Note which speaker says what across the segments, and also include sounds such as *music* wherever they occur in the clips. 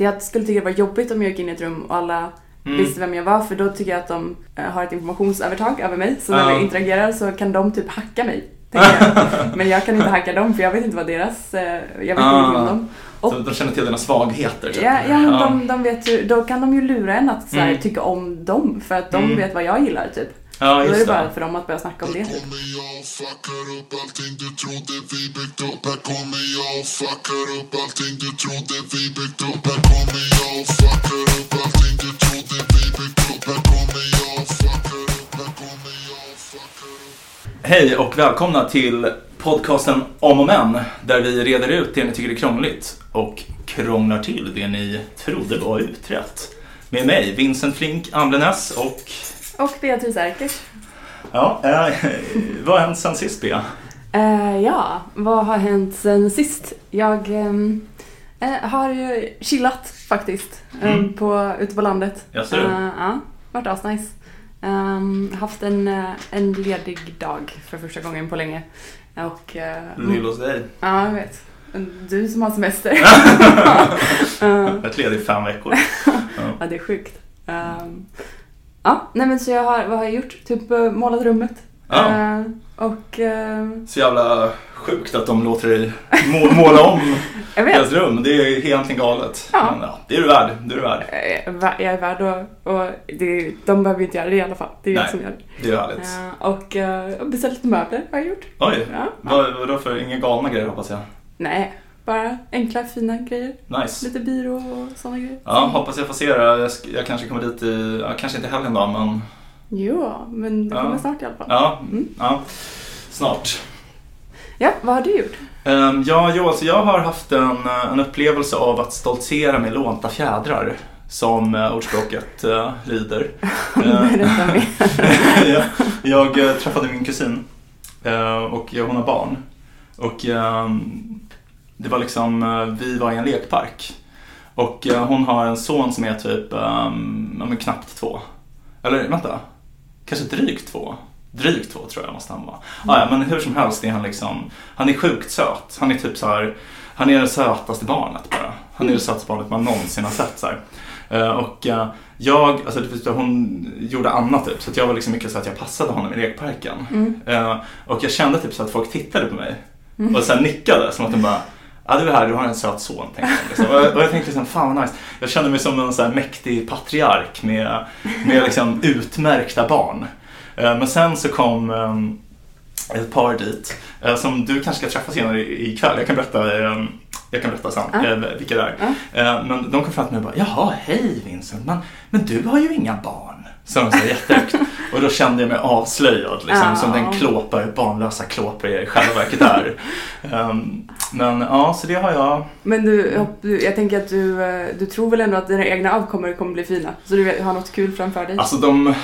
Speaker 1: Jag skulle tycka det var jobbigt om jag gick in i ett rum och alla
Speaker 2: Mm.
Speaker 1: visste vem jag var för då tycker jag att de eh, har ett informationsövertag över mig. Så när vi interagerar så kan de typ hacka mig. jag. *laughs* Men jag kan inte hacka dem för jag vet inte vad deras, eh, jag vet
Speaker 2: Ah.
Speaker 1: ingenting om dem. Och-
Speaker 2: Så de känner till dina svagheter typ.
Speaker 1: Ja, ja men De, de vet ju, då kan de ju lura en att så här,
Speaker 2: Mm.
Speaker 1: tycka om dem för att de
Speaker 2: Mm.
Speaker 1: vet vad jag gillar typ.
Speaker 2: Ja
Speaker 1: Då är det bara för dem att börja snacka om det.
Speaker 2: Hej och välkomna till podcasten Om och Men där vi reder ut det ni tycker är krångligt och krånglar till det ni trodde var utrett. Med mig, Vincent Flink Amlenäs och
Speaker 1: Och Beatrice Erkers.
Speaker 2: ja, eh, vad har hänt sen sist Bea?
Speaker 1: Eh, ja, vad har hänt sen sist? Jag ehm, eh, har ju chillat faktiskt ehm,
Speaker 2: Mm.
Speaker 1: på, ute på landet.
Speaker 2: Jaså du?
Speaker 1: Eh, ja, varit asnice. Um, haft en, eh, en ledig dag för första gången på länge. Och, eh,
Speaker 2: Lill hos dig.
Speaker 1: Ja, jag vet. Du som har semester. *laughs*
Speaker 2: Ett ledig fem veckor. *laughs*
Speaker 1: ja, det är sjukt. Ehm, ja, nej men så jag har, vad har jag gjort? Typ uh, målat rummet.
Speaker 2: Ja.
Speaker 1: Eh, och ehm,
Speaker 2: Så jävla sjukt att de låter dig må- måla om *laughs* deras rum. Det är egentligen galet.
Speaker 1: Ja.
Speaker 2: Men, ja, det är du värd. Det är du värd.
Speaker 1: Jag är vä- jag är värd och, och det, de behöver inte göra det i alla fall. Det är jag som gör det.
Speaker 2: Det är härligt.
Speaker 1: Eh, och uh, beställt lite möbler har jag gjort.
Speaker 2: Oj,
Speaker 1: Ja.
Speaker 2: vad, vadå för inga galna grejer hoppas jag?
Speaker 1: Nej, bara enkla fina grejer.
Speaker 2: Nice.
Speaker 1: Lite byrå och sådana grejer.
Speaker 2: Ja, hoppas jag får se det. Jag, jag kanske kommer dit i, ja, kanske inte helgen då, men
Speaker 1: Jo, men det
Speaker 2: Ja.
Speaker 1: kommer snart i alla fall.
Speaker 2: ja,
Speaker 1: Mm.
Speaker 2: ja snart.
Speaker 1: Ja, vad har du gjort?
Speaker 2: Um, ja, jo, alltså jag har haft en, eh, en upplevelse av att stoltsera med lånta fjädrar, som uh, ordspråket uh, lyder. Eh, *laughs*
Speaker 1: Berätta mer. *laughs*
Speaker 2: jag jag eh, träffade min kusin eh, och eh, hon har barn. Och ehm, det var liksom, eh, vi var i en lekpark. Och eh, hon har en son som är typ, um, knappt två. Eller vänta, kanske drygt två. Drygt två tror jag måste han vara. Ah, ja, men hur som helst är han liksom, han är sjukt söt. Han är typ så här, han är det sötaste barnet bara. Han är det sötaste barnet man någonsin har sett så. Eh, och eh, jag, alltså det- hon gjorde annat typ, så jag var liksom mycket så att jag passade honom i lekparken.
Speaker 1: Mm.
Speaker 2: Eh, och jag kände typ så att folk tittade på mig och sen nickade som att de bara Ja du är här, du har en söt son. Tänkte jag, liksom. och, jag, och jag tänkte liksom, fan vad nice. Jag kände mig som en så mäktig patriark med, med liksom utmärkta barn. Eh, men sen så kom eh, ett par dit eh, som du kanske ska träffa senare i- ikväll. Jag kan berätta, eh, jag kan berätta sen
Speaker 1: Ja.
Speaker 2: eh, vilka det är. Eh, men de kom fram till mig och bara, jaha, hej Vincent, men, men du har ju inga barn. Så de sa jättehögt. Och då kände jag mig avslöjad, liksom,
Speaker 1: Ja.
Speaker 2: som den klåpare, barnlösa klåpare jag i själva verket är. Ehm, men ja, så det har jag.
Speaker 1: Men du, jag tänker att du, eh, du tror väl ändå att dina egna avkommor kommer bli fina? Så du har något kul framför dig?
Speaker 2: Alltså de,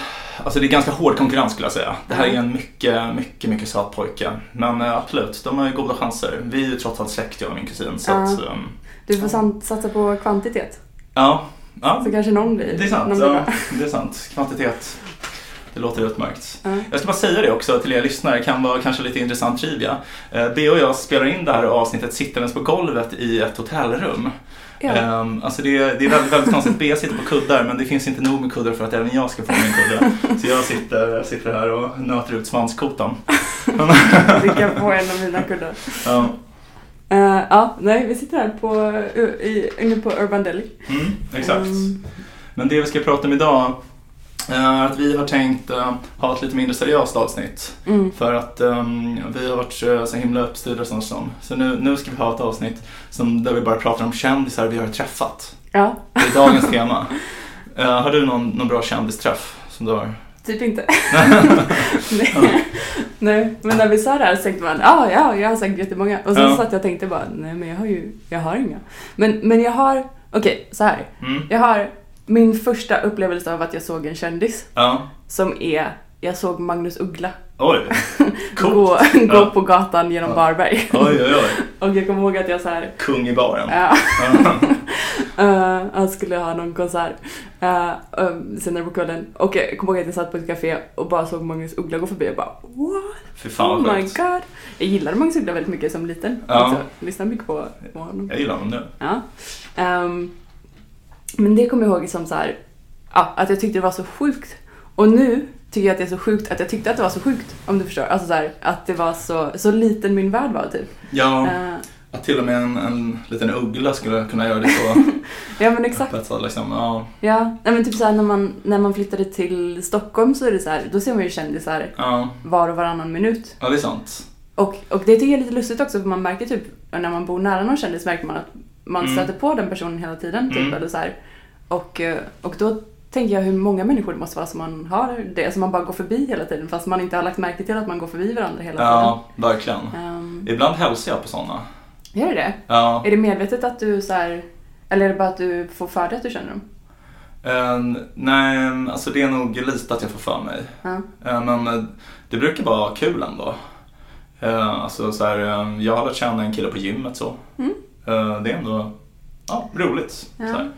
Speaker 2: alltså det är ganska hård konkurrens skulle jag säga. Det här är en mycket, mycket, mycket söt pojke. Men eh, absolut, de har ju goda chanser. Vi är ju trots allt släkt jag och min kusin. Så
Speaker 1: Ja.
Speaker 2: att, ehm,
Speaker 1: Du får satsa på kvantitet.
Speaker 2: ja, ja,
Speaker 1: Så kanske någon blir,
Speaker 2: det är sant.
Speaker 1: blir
Speaker 2: Ja, det är sant. Kvantitet. Det låter utmärkt.
Speaker 1: Ja.
Speaker 2: Jag ska bara säga det också till er lyssnare, det kan vara kanske lite intressant trivia. Eh, B och jag spelar in det här avsnittet sittandes på golvet i ett hotellrum.
Speaker 1: Ja.
Speaker 2: Ehm, alltså det, är- det är väldigt, väldigt konstigt. B sitter på kuddar men det finns inte nog med kuddar för att även jag ska få min kudde. Så jag sitter, sitter här och nöter ut svanskotan. *laughs*
Speaker 1: Du kan få en av mina kuddar.
Speaker 2: Ja,
Speaker 1: Eh, ja, nej, vi sitter här på, i, inne på Urban Deli.
Speaker 2: mm, exakt.
Speaker 1: Mm.
Speaker 2: Men det vi ska prata om idag att vi har tänkt eh, ha ett lite mindre seriöst avsnitt.
Speaker 1: Mm.
Speaker 2: För att ehm, vi har varit eh, så himla uppstyrda som som. Så nu, nu ska vi ha ett avsnitt som, där vi bara pratar om kändisar vi har träffat.
Speaker 1: Ja,
Speaker 2: Det är dagens tema. Eh, har du någon, någon bra kändisträff som du har?
Speaker 1: typ inte. *laughs* nej. nej, men när vi sa det här så tänkte man, ah, ja, jag har säkert jättemånga. Och sen
Speaker 2: Ja.
Speaker 1: satt jag och tänkte bara, nej men jag har ju, jag har inga. Men, men jag har, okej, så här.
Speaker 2: Mm.
Speaker 1: Jag har min första upplevelse av att jag såg en kändis
Speaker 2: Ja.
Speaker 1: som är, jag såg Magnus Uggla
Speaker 2: Oj, *laughs*
Speaker 1: gå, gå
Speaker 2: Ja.
Speaker 1: på gatan genom
Speaker 2: Ja.
Speaker 1: Varberg.
Speaker 2: Oj, oj, oj. *laughs*
Speaker 1: Och jag kommer ihåg att jag så här,
Speaker 2: Kung i baren.
Speaker 1: ja,
Speaker 2: Ja. *laughs*
Speaker 1: eh, han skulle ha någon konsert uh, senare på kvällen. Och jag kommer ihåg att jag satt på ett café och bara såg Magnus Uggla gå förbi och bara what?
Speaker 2: Fy fan
Speaker 1: oh
Speaker 2: vad
Speaker 1: my
Speaker 2: sjukt.
Speaker 1: god. Jag gillade Magnus Uggla väldigt mycket som liten.
Speaker 2: Ja.
Speaker 1: Alltså, lyssnade mycket på, på honom.
Speaker 2: Jag gillar honom nu.
Speaker 1: Ja. Ehm, men det kommer jag ihåg som så här, ja, att jag tyckte det var så sjukt. Och nu tycker jag att det är så sjukt att jag tyckte att det var så sjukt, om du förstår. Alltså så här, att det var så, så liten min värld var typ.
Speaker 2: Ja,
Speaker 1: Eh,
Speaker 2: att till och med en, en liten uggla skulle kunna göra det så *laughs*
Speaker 1: ja men exakt.
Speaker 2: öppet. Liksom, ja,
Speaker 1: Ja, nej, men typ så här, när, man, när man flyttade till Stockholm så är det så här, då ser man ju kändisar
Speaker 2: ja,
Speaker 1: var och varannan minut.
Speaker 2: ja, det är sant.
Speaker 1: Och, och det tycker jag är lite lustigt också för man märker typ, när man bor nära någon kändis märker man att man
Speaker 2: Mm.
Speaker 1: stöter på den personen hela tiden. Typ,
Speaker 2: Mm.
Speaker 1: eller så här. Och, eh, och då tänker jag hur många människor det måste vara som man har det, som man bara går förbi hela tiden fast man inte har lagt märke till att man går förbi varandra hela
Speaker 2: Ja, verkligen.
Speaker 1: tiden. Um,
Speaker 2: Ibland hälsar jag på sådana.
Speaker 1: gör det det?
Speaker 2: Ja,
Speaker 1: Är det medvetet att du så här, eller är det bara att du får för dig att du känner dem?
Speaker 2: eh, nej, alltså det är nog lite att jag får för mig.
Speaker 1: Ja.
Speaker 2: Eh, Men eh, det brukar vara kul ändå. Eh, Alltså så här, jag har lärt känna en kille på gymmet så.
Speaker 1: Mm.
Speaker 2: Eh, Det är ändå ja, roligt.
Speaker 1: Ja.
Speaker 2: Så här.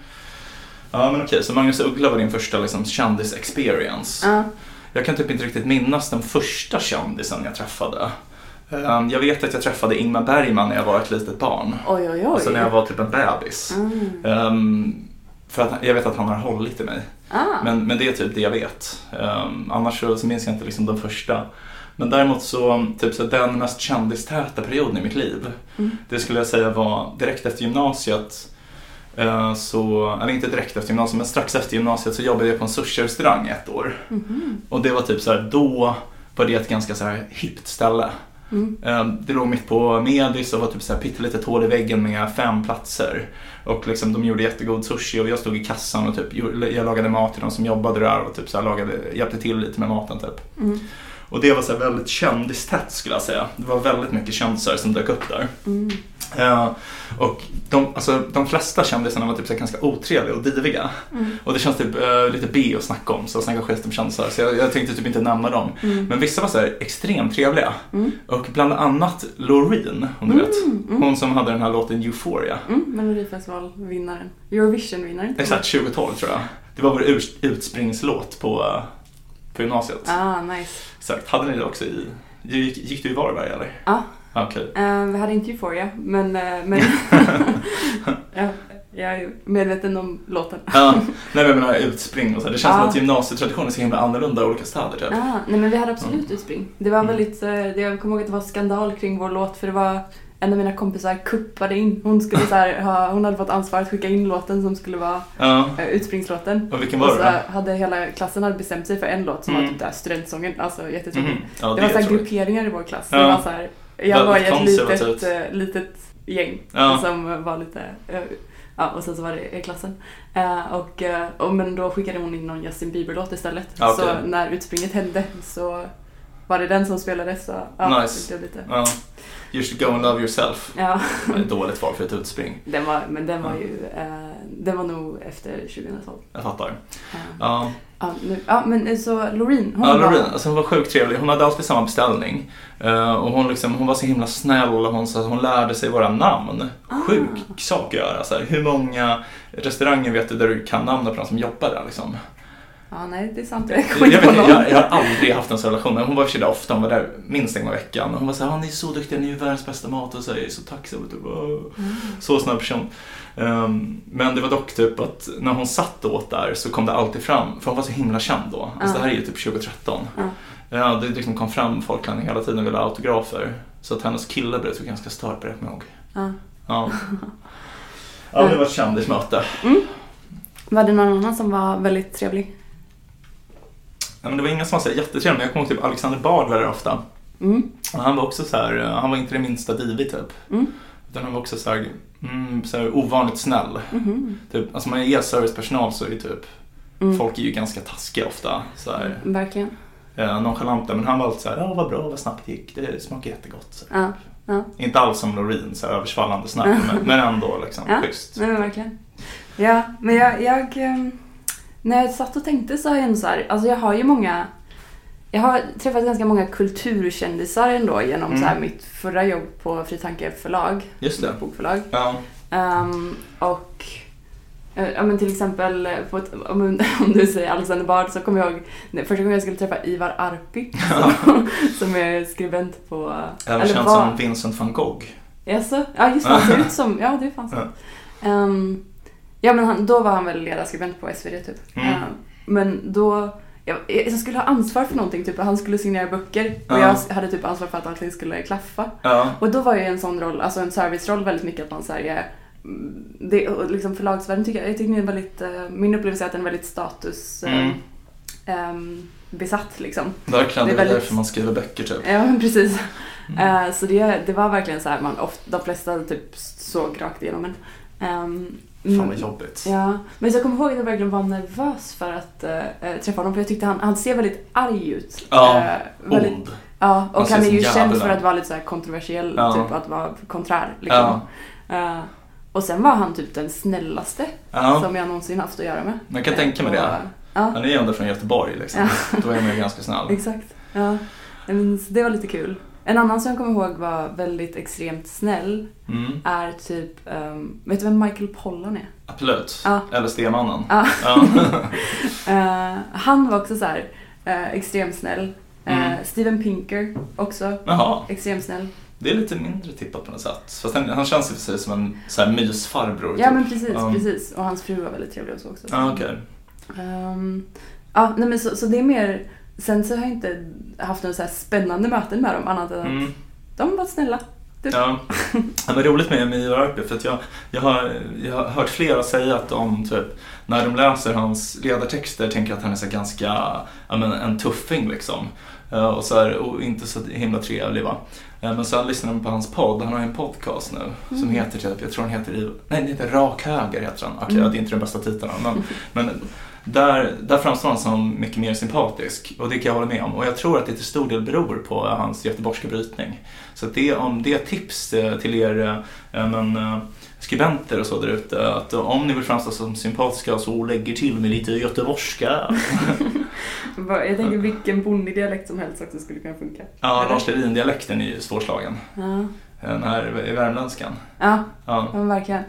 Speaker 2: Ja men okej, så Magnus Uggla var din första liksom, kändis-experience.
Speaker 1: Ja.
Speaker 2: Jag kan typ inte riktigt minnas den första kändisen jag träffade. Eh, Jag vet att jag träffade Ingmar Bergman när jag var ett litet barn.
Speaker 1: Oj, oj, oj.
Speaker 2: Alltså när jag var typ en bebis.
Speaker 1: Mm.
Speaker 2: Ehm, för att jag vet att han har hållit i mig.
Speaker 1: Ah.
Speaker 2: Men, men det är typ det jag vet. Ehm, annars så, så minns jag inte liksom den första. Men däremot så, typ så den mest kändistäta perioden i mitt liv.
Speaker 1: Mm.
Speaker 2: Det skulle jag säga var direkt efter gymnasiet. Eh, så, eller inte direkt efter gymnasiet, men strax efter gymnasiet så jobbade jag på en sushi-restaurang ett år.
Speaker 1: Mhm.
Speaker 2: Och det var typ så här, då var det ett ganska så här hippt ställe.
Speaker 1: Mm.
Speaker 2: Eh, Det låg mitt på Medis och var typ så här pyttelitet hål i väggen med fem platser. Och liksom, de gjorde jättegod sushi och jag stod i kassan och typ, jag lagade mat till de som jobbade där och typ så lagade, hjälpte till lite med maten. Typ.
Speaker 1: Mm.
Speaker 2: Och det var så här väldigt kändistätt skulle jag säga. Det var väldigt mycket kändisar som dök upp där.
Speaker 1: Mm.
Speaker 2: Eh, och de, alltså, de flesta kändisarna var typ så ganska otrevliga och diviga.
Speaker 1: Mm.
Speaker 2: Och det känns typ eh, lite B att snacka om, så snacka skit om kändisar. Så jag, jag tänkte typ inte nämna dem.
Speaker 1: Mm.
Speaker 2: Men vissa var så här extremt trevliga.
Speaker 1: Mm.
Speaker 2: Och bland annat Loreen, om du vet.
Speaker 1: Mm, mm.
Speaker 2: Hon som hade den här låten Euphoria.
Speaker 1: Mm, Melodifestivalvinnaren. Eurovision-vinnaren.
Speaker 2: Exakt, 2012 tror jag. Det var vår utspringslåt på, eh, på gymnasiet.
Speaker 1: Ah, nice.
Speaker 2: Exakt. Hade ni det också i... Gick, gick du i Varberg eller?
Speaker 1: Ja.
Speaker 2: Ah, Okej.
Speaker 1: Eh, vi hade inte Euphoria, men, eh, men *laughs* *laughs* ja, jag är medveten om låten.
Speaker 2: Ja, nej men jag menar utspring och så. Det känns som
Speaker 1: Ja.
Speaker 2: att gymnasietraditionen är så himla annorlunda i olika städer typ.
Speaker 1: Ah, nej men vi hade absolut utspring. Det var
Speaker 2: Mm.
Speaker 1: väldigt, eh, det, jag kommer ihåg att det var skandal kring vår låt för det var en av mina kompisar kuppade in. Hon, skulle så här, ha, hon hade fått ansvar att skicka in låten som skulle vara
Speaker 2: Ja.
Speaker 1: eh, utspringslåten.
Speaker 2: Och vilken
Speaker 1: Och
Speaker 2: var
Speaker 1: så
Speaker 2: det
Speaker 1: hade hela klassen hade bestämt sig för en låt som
Speaker 2: Mm.
Speaker 1: var typ där studentsången. Alltså
Speaker 2: då?
Speaker 1: jättetråkigt.
Speaker 2: Mhm. Ja,
Speaker 1: Det
Speaker 2: det,
Speaker 1: var så
Speaker 2: är
Speaker 1: här grupperingar i vår klass.
Speaker 2: Ja.
Speaker 1: Det var så här, jag var i ett litet, eh, litet gäng
Speaker 2: Ja.
Speaker 1: som var lite, eh, ja och sen så var det i klassen. Eh, och, eh, och, men då skickade hon in någon Justin Bieber-låt istället.
Speaker 2: Okej.
Speaker 1: Så när utspringet hände så var det den som spelades. Så, ja,
Speaker 2: Nice.
Speaker 1: det blev lite,
Speaker 2: Ja. You should go and love yourself.
Speaker 1: ja.
Speaker 2: Ett dåligt val för ett utspring.
Speaker 1: Den var, men den var
Speaker 2: Ja.
Speaker 1: ju, eh, den var nog efter 2012.
Speaker 2: Jag fattar.
Speaker 1: Eh,
Speaker 2: Ja.
Speaker 1: ja, nu, ja, men eh, så Loreen, hon
Speaker 2: Ja,
Speaker 1: var...
Speaker 2: Loreen, alltså hon var sjukt trevlig. Hon hade alltid samma beställning. Eh, och hon, liksom, hon var så himla snäll och hon, så, hon lärde sig våra namn.
Speaker 1: Ah.
Speaker 2: Sjuk sak att göra. Så här, hur många restauranger vet du där du kan namnet på de som jobbar där? Liksom?
Speaker 1: Ja, nej, det är sant. Jag
Speaker 2: Jag, vet, jag, jag har aldrig haft en sån relation. Hon var i och för sig där ofta. Hon var där minst en gång i veckan. Och hon var så här, "Ah, ni är så duktiga, ni är världens bästa mat. Och så är jag så tacksam. Typ.
Speaker 1: Mm.
Speaker 2: Så snäll person. Ehm, men det var dock typ att när hon satt åt där så kom det alltid fram, för hon var så himla känd då. Alltså
Speaker 1: Ja.
Speaker 2: det här är ju typ 2013.
Speaker 1: Ja.
Speaker 2: Ja, det liksom kom fram folk henne hela tiden och ville ha autografer. Så att hennes kille blev typ ganska störd på det, kommer jag ihåg.
Speaker 1: Ja.
Speaker 2: Ja. *laughs* ja, det var ett kändismöte.
Speaker 1: Var det någon annan som var väldigt trevlig?
Speaker 2: Ja, men det var ingen som var så här jättetrevlig, men jag kommer ihåg typ Alexander Bard var där ofta.
Speaker 1: Mm.
Speaker 2: Och han var också så här, eh, han var inte det minsta divig typ.
Speaker 1: Mm.
Speaker 2: Utan han var också så här, mm, så här ovanligt snäll.
Speaker 1: Mhm.
Speaker 2: Typ, alltså man är servicepersonal så är det typ,
Speaker 1: Mm.
Speaker 2: folk är ju ganska taskiga ofta. Så här,
Speaker 1: Verkligen.
Speaker 2: eh, nonchalanta, men han var alltid så här, ja vad bra, vad snabbt det gick, det smakar jättegott. Så.
Speaker 1: Ja. Ja.
Speaker 2: Inte alls som Loreen, så här, översvallande snabb, men, men ändå liksom
Speaker 1: Ja.
Speaker 2: schysst.
Speaker 1: Nej men verkligen. Ja, men jag, jag ehm, när jag satt och tänkte så har jag ändå så här, alltså jag har ju många jag har träffat ganska många kulturkändisar ändå genom
Speaker 2: Mm.
Speaker 1: så här mitt förra jobb på Fri Tanke förlag,
Speaker 2: Just det.
Speaker 1: bokförlag.
Speaker 2: Ja,
Speaker 1: Ehm, och eh, ja, men till exempel, på ett, om, *laughs* om du säger Alexander Bard så kommer jag ihåg första gången jag skulle träffa Ivar Arpi *laughs* som, som är skribent på...
Speaker 2: även känd som Vincent van Gogh.
Speaker 1: Jaså? Ja just det, han ser ut som... Ja det är fan
Speaker 2: Ja.
Speaker 1: sant. Ja, men han, då var han väl ledarskribent på SvD typ.
Speaker 2: Mm.
Speaker 1: Eh, men då, jag, jag skulle ha ansvar för någonting, typ han skulle signera böcker och
Speaker 2: Ja.
Speaker 1: jag hade typ ansvar för att allting skulle klaffa.
Speaker 2: Ja.
Speaker 1: Och då var ju en sån roll, alltså en serviceroll väldigt mycket att man såhär, det, och liksom förlagsvärlden tycker jag, jag tycker den är väldigt, eh, min upplevelse är att den är väldigt status eh,
Speaker 2: Mm.
Speaker 1: ehm, besatt liksom.
Speaker 2: Verkligen,
Speaker 1: Det
Speaker 2: det
Speaker 1: är väldigt-
Speaker 2: därför man skriver böcker typ.
Speaker 1: Ja men precis.
Speaker 2: Mm.
Speaker 1: Eh, så det, det var verkligen så här, man ofta, de flesta typ såg rakt igenom en. Ehm,
Speaker 2: Fan
Speaker 1: mm,
Speaker 2: vad jobbigt.
Speaker 1: Ja, men så jag kommer ihåg att jag verkligen var nervös för att eh, träffa honom för jag tyckte han, han ser väldigt arg ut.
Speaker 2: Ja,
Speaker 1: Eh, väldigt,
Speaker 2: Ond.
Speaker 1: ja och
Speaker 2: Han
Speaker 1: han är ju känd för att vara lite så kontroversiell,
Speaker 2: Ja.
Speaker 1: typ att vara konträr. Liksom. Eh, och sen var han typ den snällaste
Speaker 2: Ja,
Speaker 1: som jag någonsin haft att göra med.
Speaker 2: man kan tänka mig
Speaker 1: Och-
Speaker 2: det.
Speaker 1: Ja,
Speaker 2: Han är ju ändå från Göteborg liksom. Då är man ju ganska snäll. *laughs*
Speaker 1: exakt. Ja. Jag minns, det var lite kul. En annan som jag kommer ihåg var väldigt extremt snäll
Speaker 2: Mm,
Speaker 1: är typ, ehm, vet du vem Michael Pollan är?
Speaker 2: absolut.
Speaker 1: Ja.
Speaker 2: Eller Stemannen.
Speaker 1: Ja.
Speaker 2: Ja. *laughs*
Speaker 1: Eh, han var också så här uh, extremt snäll. Eh,
Speaker 2: Mm.
Speaker 1: Steven Pinker också
Speaker 2: Jaha,
Speaker 1: extremt snäll.
Speaker 2: det är lite mindre tippat på något sätt. Fast han, han känns ju för sig som en så här mysfarbror.
Speaker 1: Ja
Speaker 2: typ.
Speaker 1: men precis,
Speaker 2: Ja.
Speaker 1: precis. Och hans fru var väldigt trevlig och så också.
Speaker 2: Ja, okej.
Speaker 1: Ehm, ja, nej men så, så det är mer, sen så har jag inte haft några så spännande möten med dem annat än att
Speaker 2: Mm.
Speaker 1: de var snälla.
Speaker 2: Ja. *laughs* ja, men roligt med, Ivar Arpi för att jag, jag, har, jag har hört flera säga att de typ, när de läser hans ledartexter tänker att han är så ganska, ja men en tuffing liksom. Eh, Och, så här, och inte så himla trevlig va. Eh, Men sen lyssnar de på hans podd, han har en podcast nu som heter typ, jag tror den heter, nej det heter Rak Höger heter den. Okej,
Speaker 1: Mm.
Speaker 2: det är inte den bästa titeln men, men där, där framstår han som mycket mer sympatisk och det kan jag hålla med om. Och jag tror att det till stor del beror på hans göteborgska brytning. Så det, om det är tips eh, till er eh, men, eh, skribenter och så där ute, att om ni vill framstå som sympatiska så lägger till med lite göteborgska. *laughs*
Speaker 1: Jag tänker vilken bonnig dialekt som helst också skulle kunna funka.
Speaker 2: Ja, Lars Lerin-dialekten är ju svårslagen.
Speaker 1: Ja,
Speaker 2: Den här värmländskan.
Speaker 1: ja,
Speaker 2: Ja.
Speaker 1: men verkligen.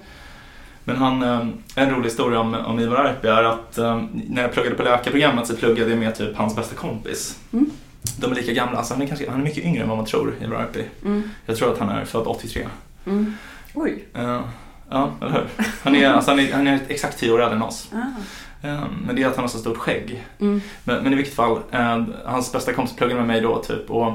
Speaker 2: Men han, eh, en rolig historia om, om Ivar Arpi är att eh, när jag pluggade på läkarprogrammet så pluggade jag med typ hans bästa kompis.
Speaker 1: Mm.
Speaker 2: De är lika gamla, alltså han är, kanske, han är mycket yngre än vad man tror, Ivar Arpi.
Speaker 1: Mm.
Speaker 2: Jag tror att han är född 83.
Speaker 1: Mm. Oj.
Speaker 2: Eh, ja, eller hur? Han är, alltså, han är, han är exakt 10 år äldre än oss.
Speaker 1: Ah.
Speaker 2: Men det är att han har så stort skägg.
Speaker 1: Mm.
Speaker 2: Men, men i vilket fall, eh, hans bästa kompis pluggade med mig då typ och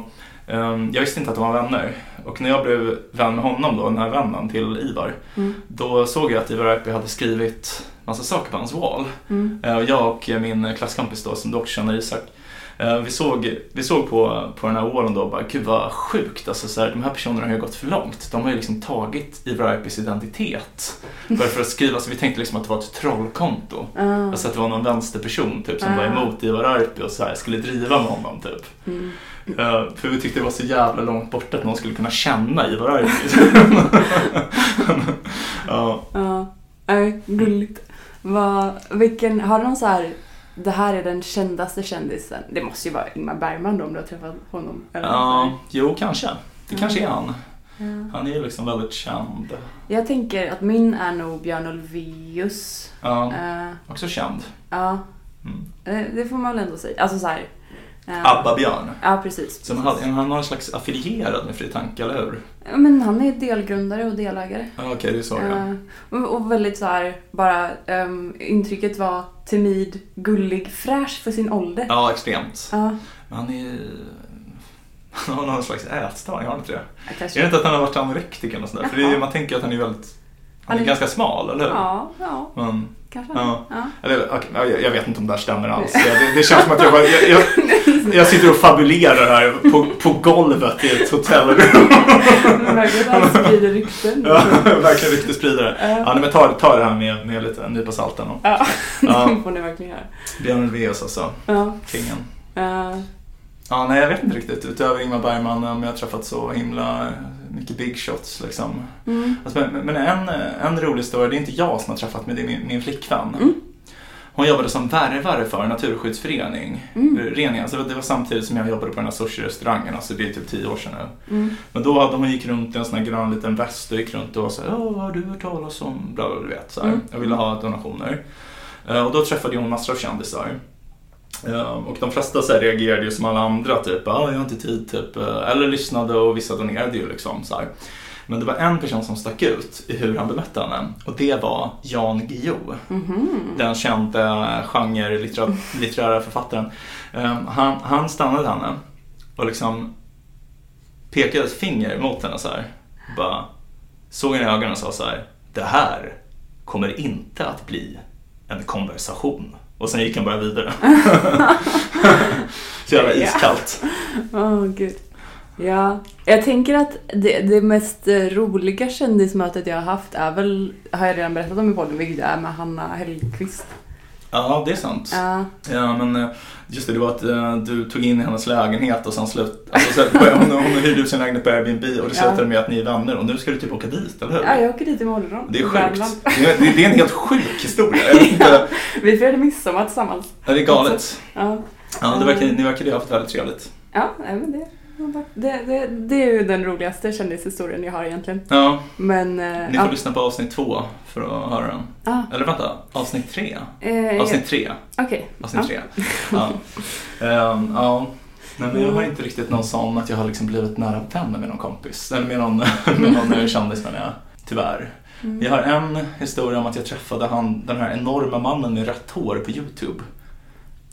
Speaker 2: jag visste inte att de var vänner. Och när jag blev vän med honom då, den här vännen till Ivar,
Speaker 1: Mm.
Speaker 2: då såg jag att Ivar Arpi hade skrivit massa saker på hans wall.
Speaker 1: Mm.
Speaker 2: Eh, och jag och min klasskompis då, som du också känner Isak, vi såg, vi såg på, på den här wallen då och bara, gud vad sjukt, alltså, så här, de här personerna har ju gått för långt. De har ju liksom tagit Ivar Arpis identitet. Bara för att skriva, så vi tänkte liksom att det var ett trollkonto.
Speaker 1: Ah.
Speaker 2: Alltså att det var någon vänsterperson typ som
Speaker 1: Ah.
Speaker 2: var emot Ivar Arpi och så här, skulle driva med honom typ.
Speaker 1: Mm.
Speaker 2: Eh, för vi tyckte det var så jävla långt borta att någon skulle kunna känna Ivar Arpi. *laughs* ja.
Speaker 1: Ja, gulligt. Vad, vilken, har du någon så här, det här är den kändaste kändisen? Det måste ju vara Ingmar Bergman då om du har träffat honom. Eller
Speaker 2: ja, jo kanske. Det kanske är han.
Speaker 1: ja.
Speaker 2: Han är ju liksom väldigt känd.
Speaker 1: Jag tänker att min är nog Björn Ulvaeus.
Speaker 2: Ja,
Speaker 1: Eh,
Speaker 2: också känd.
Speaker 1: ja,
Speaker 2: Mm.
Speaker 1: eh, det får man väl ändå säga. Alltså så här. Eh,
Speaker 2: Abba-Björn.
Speaker 1: Ja, precis.
Speaker 2: Så han, hade, han har en slags affilierad med Fri Tanke, eller hur?
Speaker 1: Ja, Men han är delgrundare och delägare.
Speaker 2: Ja, Okej, det är så ja.
Speaker 1: Eh, och, och väldigt så här, bara um, intrycket var timid, gullig, fräsch för sin ålder.
Speaker 2: Ja, extremt.
Speaker 1: Ja,
Speaker 2: Men han är *laughs* Han har någon slags ätstörning, har han inte det?
Speaker 1: jag
Speaker 2: Är
Speaker 1: kanske.
Speaker 2: det inte att han har varit anorektiker eller sådär? För det är, man tänker att han är väldigt... Han
Speaker 1: Han
Speaker 2: är
Speaker 1: är-
Speaker 2: ganska smal, eller hur?
Speaker 1: Ja, ja,
Speaker 2: Men,
Speaker 1: kanske.
Speaker 2: Ja.
Speaker 1: Ja.
Speaker 2: eller, jag, vet inte om det här stämmer alls. Det, det känns som att jag, bara, jag, jag, *laughs* jag sitter och fabulerar här på, på golvet i ett hotellrum. *laughs*
Speaker 1: Verkligen sprider rykten.
Speaker 2: Ja, *laughs* verkligen ryktesspridare.
Speaker 1: Ja.
Speaker 2: Nej, men ta, ta det här med, med lite, en nypa salt.
Speaker 1: Ja,
Speaker 2: Ja.
Speaker 1: det får ni verkligen göra.
Speaker 2: Björn Ulvaeus alltså,
Speaker 1: Ja.
Speaker 2: kingen.
Speaker 1: eh,
Speaker 2: Ja, nej jag vet inte riktigt. Utöver Ingmar Bergman om jag har träffat så himla mycket big shots liksom.
Speaker 1: mm.
Speaker 2: Alltså, men men en, en rolig story, det är inte jag som har träffat med det är min, min flickvän.
Speaker 1: Mm.
Speaker 2: Hon jobbade som värvare för en naturskyddsförening.
Speaker 1: Mm.
Speaker 2: Reningen. Så det var samtidigt som jag jobbade på den här sushi-restaurangen, alltså det är typ tio år sedan nu.
Speaker 1: Mm.
Speaker 2: Men då hade hon gick runt i en sån här grön liten väst och gick runt och sa Åh, vad har du hört talas om? Bla, bla, du vet. Så här.
Speaker 1: Mm.
Speaker 2: Jag ville ha donationer. Eh, Och då träffade hon massor av kändisar. Eh, Och de flesta så här reagerade ju som alla andra, typ ah, jag har inte tid, typ. eh, eller lyssnade och vissa donerade ju liksom. Så här. Men det var en person som stack ut i hur han bemötte henne och det var Jan Guillou.
Speaker 1: Mhm.
Speaker 2: Den kända genre litterä- litterära författaren. Ehm, Han, han stannade henne och liksom pekade ett finger mot henne så här. Bara såg henne i ögonen och sa så här. Det här kommer inte att bli en konversation. Och sen gick han bara vidare. *laughs* *laughs* så jävla iskallt.
Speaker 1: Åh gud. Ja, jag tänker att det, det mest roliga kändismötet jag har haft är väl, har jag redan berättat om i podden, vilket är med Hanna Hellquist.
Speaker 2: Ja, det är sant.
Speaker 1: Ja,
Speaker 2: Ja, men eh, just det, det var att eh, du tog in i hennes lägenhet och sen slut, alltså, så hon, hon hyrde ut sin lägenhet på Airbnb och det
Speaker 1: Ja.
Speaker 2: slutade med att ni är vänner och nu ska du typ åka dit, eller hur?
Speaker 1: ja jag åker dit imorgon.
Speaker 2: Det är sjukt. Det är, det är en helt sjuk historia. Inte, *laughs*
Speaker 1: Vi firade midsommar tillsammans.
Speaker 2: ja, det är galet.
Speaker 1: Ja,
Speaker 2: Ja, det verkar, ni verkar ju ha haft väldigt trevligt.
Speaker 1: ja men det, det, det, det är ju den roligaste kändishistorien jag har egentligen.
Speaker 2: Ja,
Speaker 1: Men... eh,
Speaker 2: ni får
Speaker 1: ja,
Speaker 2: lyssna på avsnitt två för att höra den. Eller vänta, avsnitt tre?
Speaker 1: eh,
Speaker 2: Avsnitt tre.
Speaker 1: Okej.
Speaker 2: Avsnitt
Speaker 1: ja.
Speaker 2: tre. *laughs* Ja. Ehm, ja. Nej, men jag har inte riktigt någon sån att jag har liksom blivit nära vän med någon kompis. Eller med någon, *laughs* med någon eh, kändis menar jag. Tyvärr.
Speaker 1: Mm.
Speaker 2: Jag har en historia om att jag träffade han, den här enorma mannen med rött hår på YouTube.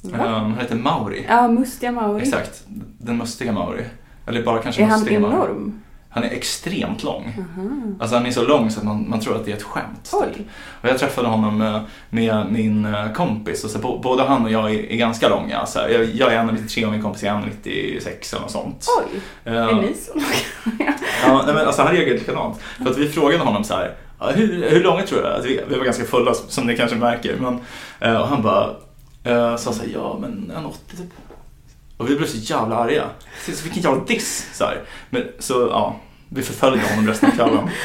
Speaker 2: Ehm, han heter Mauri.
Speaker 1: Ja, Mustiga Mauri.
Speaker 2: Exakt, den mustiga Mauri. Eller bara kanske
Speaker 1: Är han
Speaker 2: mustiga Mauri.
Speaker 1: enorm?
Speaker 2: Han är extremt lång.
Speaker 1: Aha.
Speaker 2: Alltså han är så lång så att man, man tror att det är ett skämt. Typ. Och jag träffade honom med, med min eh, kompis och så bo, både han och jag är, är ganska långa. Så här, jag, jag är 1,93 och min kompis är 1,96 eller något sånt.
Speaker 1: Oj,
Speaker 2: Eh,
Speaker 1: är ni så långa? *laughs*
Speaker 2: ja, nej, men alltså, han reagerade likadant. För att vi frågade honom så här, "Ja, hur, hur långa tror du att vi är?" Vi var ganska fulla som ni kanske märker. Men, eh, och han bara eh, sa så här, ja men 1,80 typ. Och vi blev så jävla arga. Så, så vilken jävla diss. Så, här. Men, så ja, vi förföljde honom resten av kvällen. *laughs*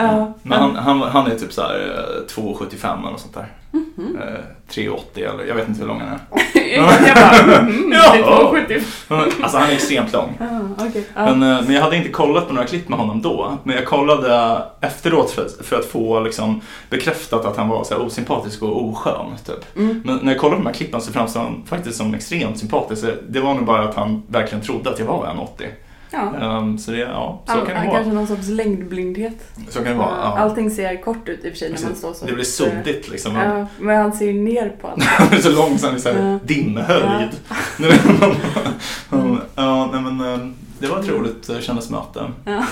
Speaker 1: Ja.
Speaker 2: Men han, han, han är typ så här eh, 2,75 eller något sånt där.
Speaker 1: Mhm.
Speaker 2: Eh, 3,80 eller jag vet inte hur lång han är. *laughs*
Speaker 1: jag bara, mm, *laughs* är
Speaker 2: Ja.
Speaker 1: 2,70.
Speaker 2: Men, alltså han är extremt lång.
Speaker 1: Ah, okej. Ja.
Speaker 2: Men, eh, men jag hade inte kollat på några klipp med honom då. Men jag kollade efteråt för, för att få liksom, bekräftat att han var så här, osympatisk och oskön. Typ.
Speaker 1: Mm.
Speaker 2: Men när jag kollade på de här klippen så framstod han faktiskt som extremt sympatisk. Det var nog bara att han verkligen trodde att jag var 1,80.
Speaker 1: Ja.
Speaker 2: Um, så det, ja, så
Speaker 1: Han,
Speaker 2: kan det vara.
Speaker 1: kanske någon sorts längdblindhet.
Speaker 2: Så kan det vara. Ja.
Speaker 1: Allting ser kort ut i och för sig när man står så.
Speaker 2: Det blir suddigt liksom.
Speaker 1: Ja, men han ser ju ner på allt. *laughs*
Speaker 2: Han är så lång så här
Speaker 1: Ja.
Speaker 2: bara- *laughs* ja, nej, men eh, det var ett roligt eh, kändismöte.
Speaker 1: Ja.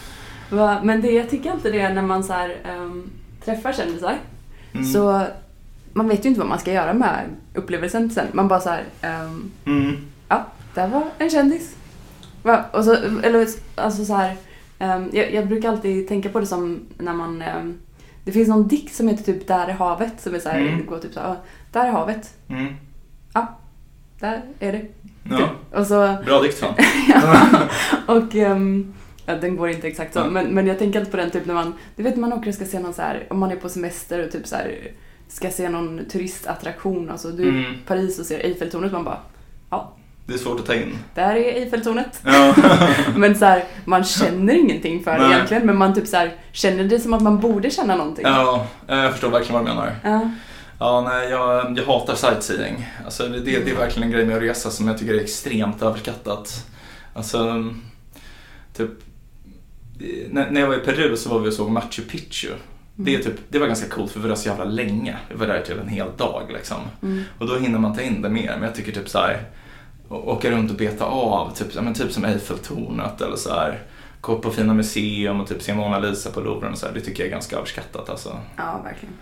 Speaker 1: *laughs* Va, men det, jag tycker alltid det är när man så här, ehm, träffar kändisar.
Speaker 2: Mm.
Speaker 1: Så man vet ju inte vad man ska göra med upplevelsen sen. Man bara så här, ehm,
Speaker 2: Mm.
Speaker 1: ja, där var en kändis. Va? Och så, eller alltså så här, ehm, jag, jag brukar alltid tänka på det som när man, ehm, det finns någon dikt som heter typ Där är havet, som är så här,
Speaker 2: Mm.
Speaker 1: går typ så här, "Ja, där är havet,
Speaker 2: Mm.
Speaker 1: där är det.
Speaker 2: Ja,
Speaker 1: Och så,
Speaker 2: bra dikt fan. *laughs*
Speaker 1: och ehm, ja, den går inte exakt så,
Speaker 2: Ja.
Speaker 1: men, men jag tänker alltid på den typ när man, du vet man åker och ska se någon så här, om man är på semester och typ så här, ska se någon turistattraktion, alltså du är i
Speaker 2: Mm.
Speaker 1: Paris och ser Eiffeltornet, man bara,
Speaker 2: Det är svårt att ta in.
Speaker 1: där är Eiffeltornet.
Speaker 2: Ja. *laughs*
Speaker 1: Men så här, man känner ingenting för det
Speaker 2: Nej.
Speaker 1: egentligen, men man typ så här, känner det som att man borde känna någonting.
Speaker 2: ja, jag förstår verkligen vad du menar.
Speaker 1: Ja.
Speaker 2: Ja, nej, jag, jag hatar sightseeing. Alltså, det, det, det är verkligen en grej med att resa som jag tycker är extremt överskattat. Alltså, typ, när, när jag var i Peru så var vi och såg Machu Picchu. Det, är typ, det var ganska coolt för vi var där så jävla länge. Vi var där typ en hel dag liksom.
Speaker 1: Mm.
Speaker 2: Och då hinner man ta in det mer. Men jag tycker typ så här, åka runt och beta av, typ, ja, men typ som Eiffeltornet eller så här. Gå på fina museum och typ se Mona Lisa på Louvren och så här. Det tycker jag är ganska överskattat alltså.
Speaker 1: ja, verkligen.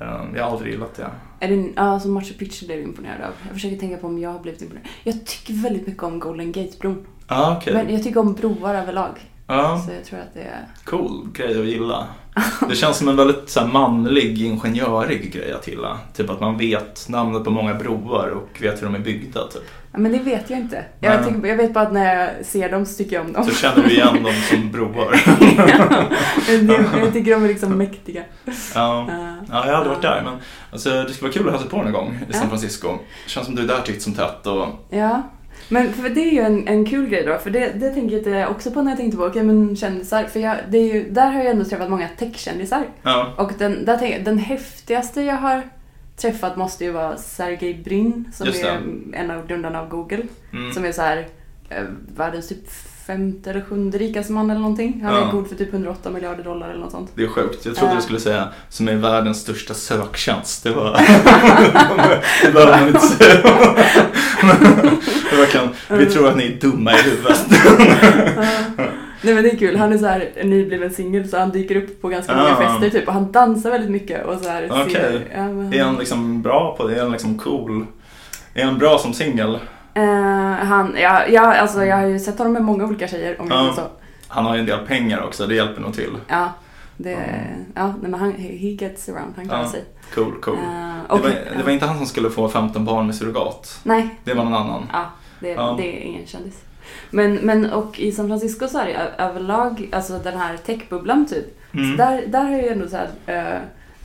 Speaker 2: Um, Jag har aldrig gillat det.
Speaker 1: Är det, alltså Machu Picchu blev jag imponerad av. Jag försöker tänka på om jag har blivit imponerad. Jag tycker väldigt mycket om Golden Gate-bron.
Speaker 2: Ja, okej.
Speaker 1: Men jag tycker om broar överlag.
Speaker 2: Ja,
Speaker 1: Så jag tror att det är...
Speaker 2: cool grej att gilla. Det känns som en väldigt så här, manlig, ingenjörig grej att gilla. Typ att man vet namnet på många broar och vet hur de är byggda. Typ.
Speaker 1: Ja, men det vet jag inte. Jag, tänker, jag vet bara att när jag ser dem så tycker jag om dem.
Speaker 2: Så känner du igen dem som broar. *laughs*
Speaker 1: Det- jag tycker de är liksom mäktiga.
Speaker 2: Ja.
Speaker 1: Ja.
Speaker 2: Ja, jag har aldrig varit där men alltså, det skulle vara kul att hälsa på någon gång i San
Speaker 1: Ja.
Speaker 2: Francisco. Det känns som du är där titt som tätt och
Speaker 1: Ja, men för det är ju en, en kul grej då, för det, det tänker jag också på när jag tänkte på okej, men kändisar. För jag, det är ju, där har jag ändå träffat många techkändisar.
Speaker 2: ja.
Speaker 1: Och den, där jag, den häftigaste jag har träffat måste ju vara Sergey Brin som
Speaker 2: Just det.
Speaker 1: är en av grundarna av Google.
Speaker 2: Mm.
Speaker 1: Som är så här eh, världens typ femte eller sjunde rikaste man eller någonting. Han
Speaker 2: Ja.
Speaker 1: är god för typ 108 miljarder dollar eller något sånt.
Speaker 2: Det är sjukt. Jag trodde
Speaker 1: Ja.
Speaker 2: du skulle säga som är världens största söktjänst. Det var... *laughs* det behöver man inte säga. Kan... Vi tror att ni är dumma i huvudet. *laughs*
Speaker 1: Nej men det är kul, han är så här en nybliven singel så han dyker upp på ganska många
Speaker 2: Ah.
Speaker 1: fester typ och han dansar väldigt mycket och så här
Speaker 2: Okej.
Speaker 1: ser- ja, men-
Speaker 2: Är han liksom bra på det? Är han liksom cool? Är han bra som singel?
Speaker 1: Eh, han, ja, ja, alltså jag har ju sett honom med många olika tjejer om
Speaker 2: Ja.
Speaker 1: så.
Speaker 2: Han har ju en del pengar också, det hjälper nog till.
Speaker 1: Ja, det,
Speaker 2: Mm.
Speaker 1: ja men han, he gets around, han klarar
Speaker 2: Ja.
Speaker 1: sig.
Speaker 2: Cool, cool.
Speaker 1: Eh,
Speaker 2: Det
Speaker 1: och,
Speaker 2: var, det var inte han som skulle få 15 barn med surrogat.
Speaker 1: Nej,
Speaker 2: Det var någon annan.
Speaker 1: ja, det,
Speaker 2: Ja.
Speaker 1: det är ingen kändis. Men, men och i San Francisco så är det överlag, alltså den här techbubblan typ.
Speaker 2: Mm.
Speaker 1: Så där, där har jag ju ändå så här, eh,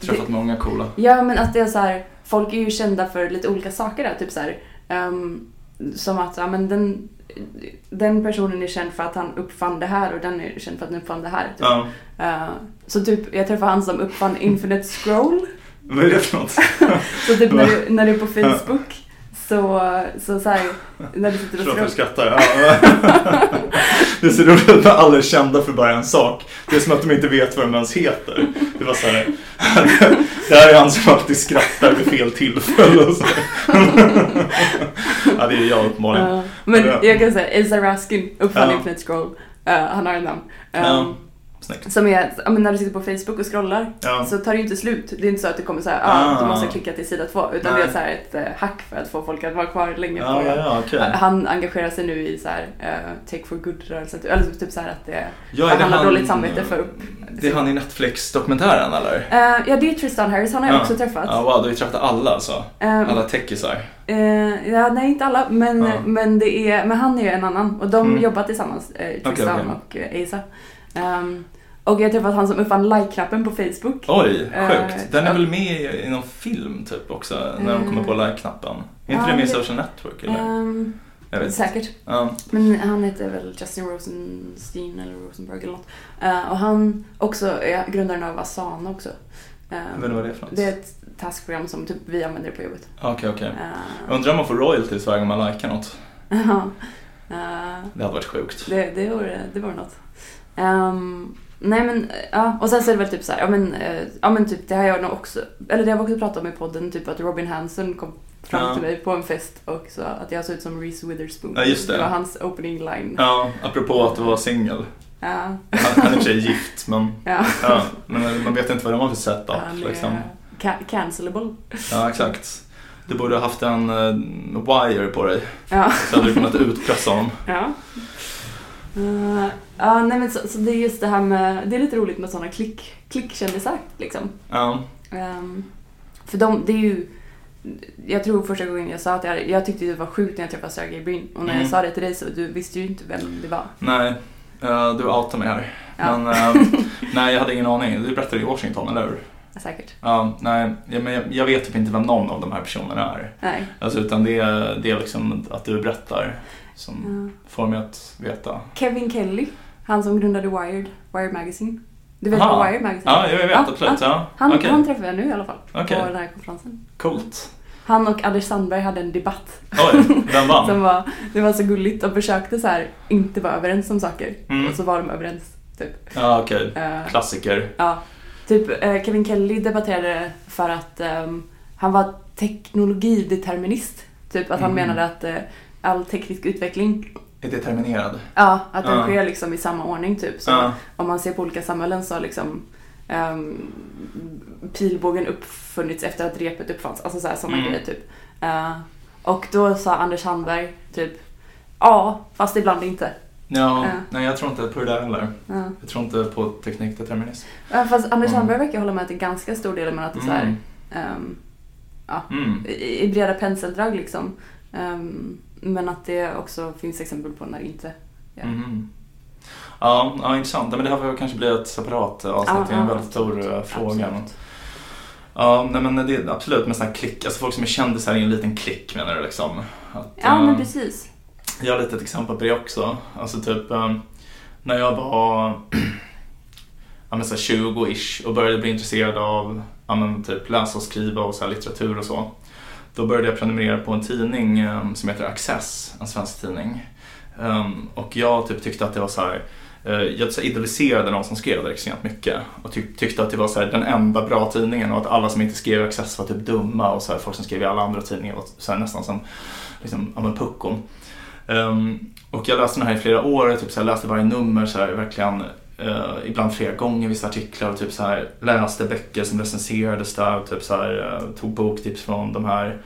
Speaker 2: Träffat många coola.
Speaker 1: Ja, men att det är så här, folk är ju kända för lite olika saker där. Typ så här, ehm, som att ja, men den, den personen är känd för att han uppfann det här och den är känd för att han uppfann det här. Typ.
Speaker 2: Ja.
Speaker 1: Eh, så typ, jag träffade han som uppfann Infinite Scroll. *laughs*
Speaker 2: Vad är det för något? *laughs*
Speaker 1: Så typ när du, *laughs* när du är på Facebook så, så, så här, när du sitter och
Speaker 2: Förlåt, jag
Speaker 1: scrollar.
Speaker 2: skrattar. *laughs* Det är så roligt att alla är kända för bara en sak. Det är som att de inte vet vad de ens heter. Det var så här. *laughs* Det här är han som alltid skrattar vid fel tillfälle. Så. Ja, det är jag uppenbarligen.
Speaker 1: Men
Speaker 2: Ja.
Speaker 1: jag kan säga, Elsa Raskin uppfann
Speaker 2: Ja.
Speaker 1: Infinite Scroll. Eh, han har en namn. Um,
Speaker 2: Ja. Snyggt.
Speaker 1: Som är, men när du sitter på Facebook och scrollar
Speaker 2: Ja.
Speaker 1: så tar det ju inte slut. Det är inte så att det kommer så här, ah, du
Speaker 2: Ah.
Speaker 1: måste klicka till sida två. Utan
Speaker 2: Nej.
Speaker 1: det är så här ett eh, hack för att få folk att vara kvar länge
Speaker 2: Ja,
Speaker 1: på
Speaker 2: ja, okej.
Speaker 1: Han engagerar sig nu i så här, eh, Take for Good-rörelsen. Eller typ så här att det,
Speaker 2: Ja,
Speaker 1: att
Speaker 2: det
Speaker 1: han har
Speaker 2: han-
Speaker 1: dåligt samvete för upp.
Speaker 2: Det är han i Netflix-dokumentären eller?
Speaker 1: Eh, ja, det är Tristan Harris. Han har jag
Speaker 2: Ja.
Speaker 1: också träffat.
Speaker 2: Ja, wow, du har ju träffat alla alltså. Alla techisar.
Speaker 1: ja, nej, inte alla. Men, men, det är, men han är ju en annan. Och de
Speaker 2: Mm.
Speaker 1: jobbar tillsammans, Tristan
Speaker 2: okej.
Speaker 1: och eh, Asa. Ehm, och jag har träffat han som uppfann like-knappen på Facebook.
Speaker 2: Oj,
Speaker 1: Eh,
Speaker 2: sjukt. Den är väl med i i någon film typ också? När de kommer på like-knappen. Är inte det med i Social Network eller?
Speaker 1: Ehm,
Speaker 2: Jag vet
Speaker 1: säkert.
Speaker 2: Ja.
Speaker 1: Men han heter väl Justin Rosenstein eller Rosenberg eller något. Eh, och han också är grundaren av Asana också. Eh,
Speaker 2: Jag vet inte vad det är för något.
Speaker 1: det är ett taskprogram som typ vi använder på jobbet.
Speaker 2: Okej, okej.
Speaker 1: Eh,
Speaker 2: Undrar om man får royalties varje gång man likar något. *laughs*
Speaker 1: Eh,
Speaker 2: Det hade varit sjukt.
Speaker 1: det, det, vore, det vore något. Ehm, nej men, eh, ja. Och sen så är det väl typ så här, ja men, eh, ja men typ det har jag nog också, eller det har vi också pratat om i podden, typ att Robin Hansen kom fram
Speaker 2: Ja.
Speaker 1: till mig på en fest och sa att jag såg ut som Reese Witherspoon.
Speaker 2: Ja, just det.
Speaker 1: var hans opening line.
Speaker 2: Ja, apropå att du var singel.
Speaker 1: Ja.
Speaker 2: Han, han är i och för sig gift, men, *laughs*
Speaker 1: ja.
Speaker 2: ja, men man vet inte vad de har för setup.
Speaker 1: Han är
Speaker 2: Liksom.
Speaker 1: ca- cancelable.
Speaker 2: Ja, exakt. Du borde ha haft en uh, wire på dig,
Speaker 1: Ja.
Speaker 2: så hade du kunnat utpressa honom.
Speaker 1: ja. Eh, ja, nej men så, så det är just det här med, det är lite roligt med sådana klick, klickkändisar liksom.
Speaker 2: Ja,
Speaker 1: Ehm, för de, det är ju, jag tror första gången jag sa att jag, jag tyckte det var sjukt när jag träffade Sergey Brin och när
Speaker 2: Mm.
Speaker 1: jag sa det till dig så du visste ju inte vem det var.
Speaker 2: nej. Uh, du outar mig här.
Speaker 1: Ja.
Speaker 2: Men eh, *laughs* nej, jag hade ingen aning. Du berättade i Washington, eller hur?
Speaker 1: Säkert.
Speaker 2: Ja, nej, men jag, jag vet typ inte vem någon av de här personerna är.
Speaker 1: Nej.
Speaker 2: Alltså, utan det, det är liksom att du berättar som
Speaker 1: Ja.
Speaker 2: får mig att veta.
Speaker 1: Kevin Kelly, han som grundade Wired, Wired Magazine. Du vet
Speaker 2: Aha.
Speaker 1: vad Wired Magazine
Speaker 2: Ja, jag vet
Speaker 1: Ja,
Speaker 2: absolut. Ja.
Speaker 1: Han,
Speaker 2: Okej.
Speaker 1: han träffade jag nu i alla fall
Speaker 2: Okej.
Speaker 1: på den här konferensen.
Speaker 2: Coolt.
Speaker 1: Han och Anders Sandberg hade en debatt
Speaker 2: Oj, vem vann? *laughs*
Speaker 1: som var, det var så gulligt och försökte så här inte vara överens om saker.
Speaker 2: Mm.
Speaker 1: Och så var de överens. Typ.
Speaker 2: Ja, okej.
Speaker 1: Eh,
Speaker 2: Klassiker.
Speaker 1: ja. Typ eh, Kevin Kelly debatterade för att ehm, han var teknologideterminist. Typ att han
Speaker 2: Mm.
Speaker 1: menade att eh, all teknisk utveckling,
Speaker 2: Är determinerad?
Speaker 1: ja, att den
Speaker 2: Ja.
Speaker 1: sker liksom i samma ordning typ. Så
Speaker 2: Ja.
Speaker 1: om man ser på olika samhällen så har liksom um, pilbågen uppfunnits efter att repet uppfanns. Alltså sådana
Speaker 2: Mm.
Speaker 1: grejer typ. Eh, och då sa Anders Handberg typ Ja, fast ibland inte.
Speaker 2: Ja,
Speaker 1: Ja.
Speaker 2: nej jag tror inte på det där heller.
Speaker 1: Ja.
Speaker 2: Jag tror inte på teknikdeterminism.
Speaker 1: Ja, Fast Anders
Speaker 2: Mm.
Speaker 1: Handberg verkar hålla med att det är ganska stor del men att det är så här,
Speaker 2: Mm.
Speaker 1: ehm,
Speaker 2: Mm.
Speaker 1: i, i breda penseldrag liksom. Ehm, men att det också finns exempel på när det inte ja.
Speaker 2: Mhm. Ja, ja, intressant. Men det här får kanske bli ett separat avsnitt. det är en väldigt stor
Speaker 1: absolut.
Speaker 2: eh, fråga.
Speaker 1: Absolut.
Speaker 2: Ja, nej, men det är absolut med sån här klick. Alltså folk som är kändisar i en liten klick menar du liksom? Att,
Speaker 1: Ja,
Speaker 2: eh,
Speaker 1: men precis.
Speaker 2: Jag har lite ett exempel på det också. Alltså typ eh, när jag var *clears throat* ja, men så här 20-ish och började bli intresserad av ja, men typ läsa och skriva och så här litteratur och så. Då började jag prenumerera på en tidning ehm, som heter Access, en svensk tidning. Ehm, och jag typ tyckte att det var så här, eh, jag så här idoliserade någon som skrev där extremt mycket. Och tyck, tyckte att det var så här, den enda bra tidningen och att alla som inte skrev Access var typ dumma och så här, folk som skrev i alla andra tidningar var så här, nästan som liksom, ja, men puckon. Um, och jag läste den här i flera år, jag typ så läste varje nummer så här, verkligen eh, ibland flera gånger vissa artiklar och typ så här, läste böcker som recenserades där och typ så här, eh, tog boktips från de här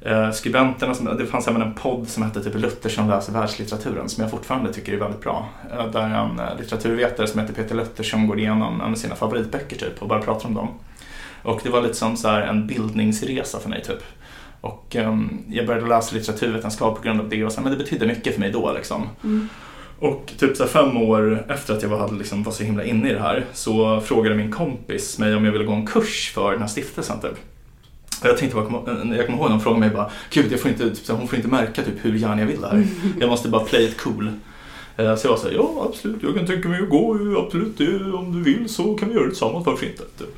Speaker 2: eh, skribenterna. Som, det fanns även en podd som hette typ Luttersson läser världslitteraturen som jag fortfarande tycker är väldigt bra. Eh, där en eh, litteraturvetare som heter Peter Luttersson går igenom en av sina favoritböcker typ och bara pratar om dem. Och det var lite som så här, en bildningsresa för mig typ. Och ehm, jag började läsa litteraturvetenskap på grund av det och så, här, men det betydde mycket för mig då liksom.
Speaker 1: Mm.
Speaker 2: Och typ så fem år efter att jag var, liksom, var så himla inne i det här så frågade min kompis mig om jag ville gå en kurs för den här stiftelsen typ. Och jag tänkte bara, komma- jag kommer ihåg när hon frågade mig bara, gud jag får inte, typ, hon får inte märka typ, hur gärna jag vill det här. *laughs* Jag måste bara play it cool. Eh, Så jag var såhär, ja absolut, jag kan tänka mig att gå, absolut, det, om du vill så kan vi göra det tillsammans, varför inte? Typ.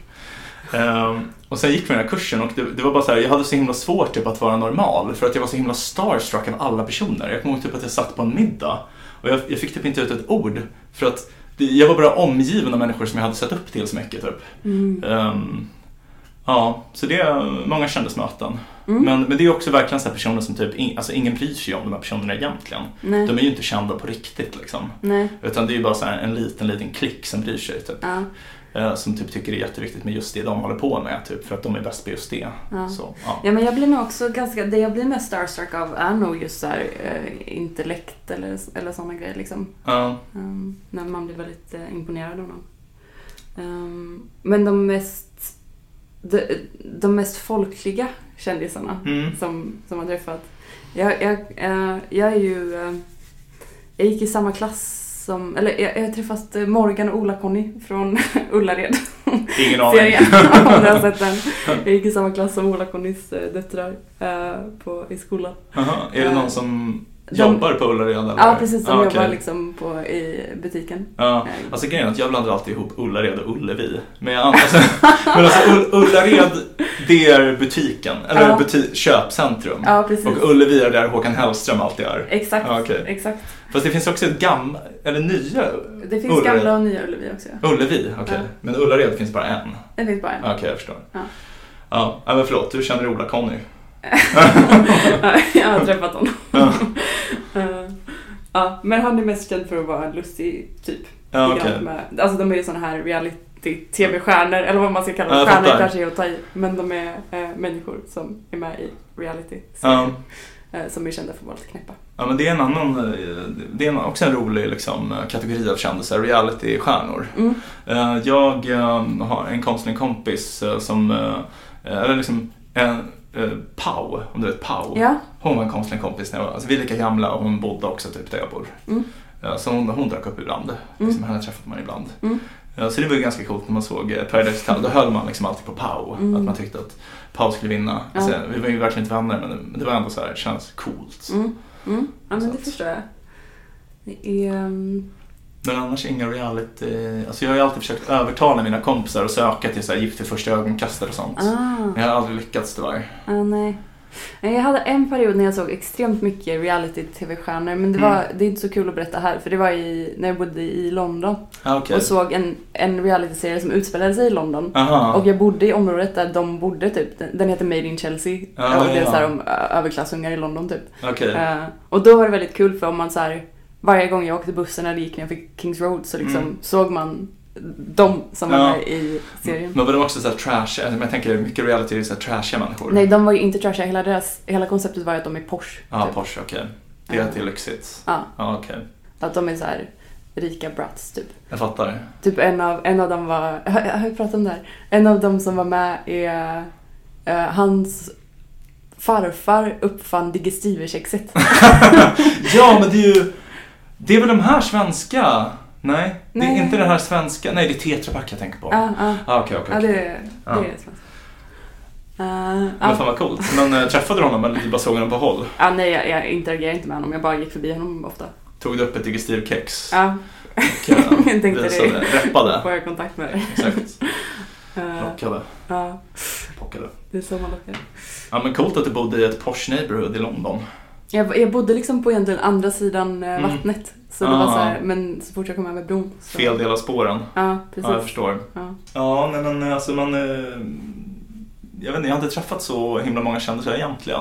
Speaker 2: Ehm, och sen gick vi den här kursen och det, det var bara så här, jag hade så himla svårt typ, att vara normal för att jag var så himla starstruck av alla personer. Jag kommer ihåg typ att jag satt på en middag och jag, jag fick typ inte ut ett ord för att det, jag var bara omgiven av människor som jag hade sett upp till så mycket. Typ.
Speaker 1: Mm.
Speaker 2: Ehm, ja, så det är många kändismöten.
Speaker 1: Mm.
Speaker 2: Men, men det är också verkligen så här personer som typ, in, alltså ingen bryr sig om de här personerna egentligen.
Speaker 1: Nej.
Speaker 2: De är ju inte kända på riktigt liksom.
Speaker 1: Nej.
Speaker 2: Utan det är ju bara så en liten, liten klick som bryr sig. Typ.
Speaker 1: Ja.
Speaker 2: Eh, som typ tycker det är jätteviktigt med just det de håller på med. Typ, för att de är bäst på just det.
Speaker 1: Ja.
Speaker 2: Så, ja.
Speaker 1: Ja men jag blir nog också ganska, det jag blir mest starstruck av är nog just så här, eh, intellekt eller, eller sådana grejer liksom.
Speaker 2: Ja.
Speaker 1: Um, när man blir väldigt eh, imponerad av någon. Um, men de mest, de, de mest folkliga kändisarna
Speaker 2: Mm.
Speaker 1: som, som har träffat. Jag, jag, eh, jag är ju, eh, jag gick i samma klass som, eller jag, har träffat eh, Morgan och Ola-Conny från *laughs* Ullared.
Speaker 2: Ingen aning.
Speaker 1: om du har sett den. Jag gick i samma klass som Ola-Connys eh, döttrar eh, på, i skolan.
Speaker 2: Aha. Är det
Speaker 1: Eh,
Speaker 2: någon som
Speaker 1: de-
Speaker 2: jobbar på Ullared? Eller?
Speaker 1: Ja, precis. De
Speaker 2: Ah,
Speaker 1: jobbar
Speaker 2: okej.
Speaker 1: liksom på, i butiken.
Speaker 2: Ja,
Speaker 1: Eh,
Speaker 2: alltså grejen är att jag blandar alltid ihop Ullared och Ullevi. Men, jag, alltså, *laughs* men alltså Ull- Ullared, det är butiken, eller
Speaker 1: Ja.
Speaker 2: buti- köpcentrum.
Speaker 1: Ja, precis.
Speaker 2: Och Ullevi är där Håkan Hellström alltid är.
Speaker 1: Exakt.
Speaker 2: Ja, okej.
Speaker 1: exakt.
Speaker 2: Fast det finns också ett gammalt, eller nya
Speaker 1: Det finns
Speaker 2: Ullared.
Speaker 1: gamla och nya Ullevi också.
Speaker 2: Ullevi, okej.
Speaker 1: Ja.
Speaker 2: Men Ullared finns bara en.
Speaker 1: Det finns bara en.
Speaker 2: Ja, Okej, jag förstår.
Speaker 1: Ja.
Speaker 2: Ja, ja, men förlåt, du känner Ola-Conny. *laughs*
Speaker 1: jag har träffat honom. *laughs*
Speaker 2: Ja.
Speaker 1: Eh, ja, men han är mest känd för att vara en lustig typ.
Speaker 2: Ja,
Speaker 1: grann med- Alltså de är ju såna här reality-tv-stjärnor, eller vad man ska kalla
Speaker 2: Ja,
Speaker 1: dem.
Speaker 2: jag
Speaker 1: Stjärnor kanske är att ta i, men de är eh, människor som är med i reality
Speaker 2: Ja.
Speaker 1: eh, som är kända för att vara lite knäppa.
Speaker 2: Ja, men det är en annan, eh, det är också en rolig liksom, kategori av kändisar, reality-stjärnor.
Speaker 1: Mm.
Speaker 2: Eh, Jag eh, har en konstig kompis eh, som, eh, eller liksom en eh, Pau, om du vet Pau.
Speaker 1: Ja.
Speaker 2: Hon var en konstig kompis när jag var, alltså vi är lika gamla och hon bodde också typ där jag bor.
Speaker 1: Mm.
Speaker 2: Så hon, hon dök upp ibland, liksom, henne träffade man ibland.
Speaker 1: Mm.
Speaker 2: Så det var ju ganska coolt när man såg eh, Paradise Hotel, då höll man liksom alltid på Pau.
Speaker 1: Mm.
Speaker 2: Att man tyckte att Pau skulle vinna.
Speaker 1: Ja.
Speaker 2: Alltså, vi var ju verkligen inte vänner men det var ändå så här, det känns coolt.
Speaker 1: Mm. Mm. Ja, men det förstår jag. Det är... ehm,
Speaker 2: Men annars inga reality, alltså jag har ju alltid försökt övertala mina kompisar att söka till så här Gift vid första ögonkastet och sånt.
Speaker 1: Ah.
Speaker 2: Men jag har aldrig lyckats tyvärr.
Speaker 1: Ah, nej. Nej, Jag hade en period när jag såg extremt mycket reality-tv-stjärnor men det,
Speaker 2: Mm.
Speaker 1: var, det är inte så kul att berätta här för det var i, när jag bodde i London
Speaker 2: Ah, okej.
Speaker 1: och såg en, en reality-serie som utspelade sig i London.
Speaker 2: Aha.
Speaker 1: Och jag bodde i området där de bodde typ. Den- Den heter Made in Chelsea.
Speaker 2: Ja,
Speaker 1: och det är
Speaker 2: ja.
Speaker 1: så om överklassungar i London typ.
Speaker 2: Okej.
Speaker 1: Eh, och då var det väldigt kul för om man så här, varje gång jag åkte bussen eller gick för Kings Road så liksom
Speaker 2: Mm.
Speaker 1: såg man de som var
Speaker 2: Ja.
Speaker 1: med i serien.
Speaker 2: Men var de också så här trash, alltså, jag tänker mycket reality är så här trashiga människor.
Speaker 1: Nej, de var ju inte trashiga. Hela, deras, hela konceptet var ju att de är Porsche.
Speaker 2: Ja,
Speaker 1: typ.
Speaker 2: Porsche, okej. Det är
Speaker 1: Ja.
Speaker 2: till lyxigt.
Speaker 1: Ja,
Speaker 2: Ja, okej.
Speaker 1: att de är så här rika brats typ.
Speaker 2: Jag fattar.
Speaker 1: Typ en av, en av dem var, *laughs* jag har, ju pratat om det här. En av dem som var med är eh, hans farfar uppfann digestiverkexet. *laughs*
Speaker 2: ja, men det är ju... Det är väl de här svenska? Nej, det är
Speaker 1: Nej.
Speaker 2: inte den här svenska. Nej, det är Tetra Pak jag tänker på.
Speaker 1: Ja.
Speaker 2: Ah, okej, okej.
Speaker 1: Ja,
Speaker 2: okej.
Speaker 1: det, är- det är svenskt. Uh,
Speaker 2: Men
Speaker 1: ja.
Speaker 2: fan vad coolt. Men äh, träffade du honom eller bara såg honom på håll?
Speaker 1: ja, nej, jag, jag interagerar inte med honom. Jag bara gick förbi honom ofta.
Speaker 2: Tog du upp ett digestivkex?
Speaker 1: Ja,
Speaker 2: Och, *laughs* äh,
Speaker 1: Jag tänkte
Speaker 2: visade,
Speaker 1: det.
Speaker 2: Reppade?
Speaker 1: får jag kontakt med dig.
Speaker 2: Exakt. *laughs*
Speaker 1: Uh,
Speaker 2: Lockade.
Speaker 1: ja,
Speaker 2: Pockade.
Speaker 1: det är så man lockar.
Speaker 2: Ja men coolt att du bodde i ett posh neighborhood i London.
Speaker 1: Jag, jag bodde liksom på egentligen andra sidan eh,
Speaker 2: Mm.
Speaker 1: vattnet. Så det
Speaker 2: Ah.
Speaker 1: var så här, men så fort jag kom över bron så...
Speaker 2: Fel del av spåren.
Speaker 1: Ja, precis.
Speaker 2: Ja, jag förstår.
Speaker 1: Ja.
Speaker 2: Ja, nej men alltså man... eh, Jag vet inte, jag har inte träffat så himla många kändisar egentligen.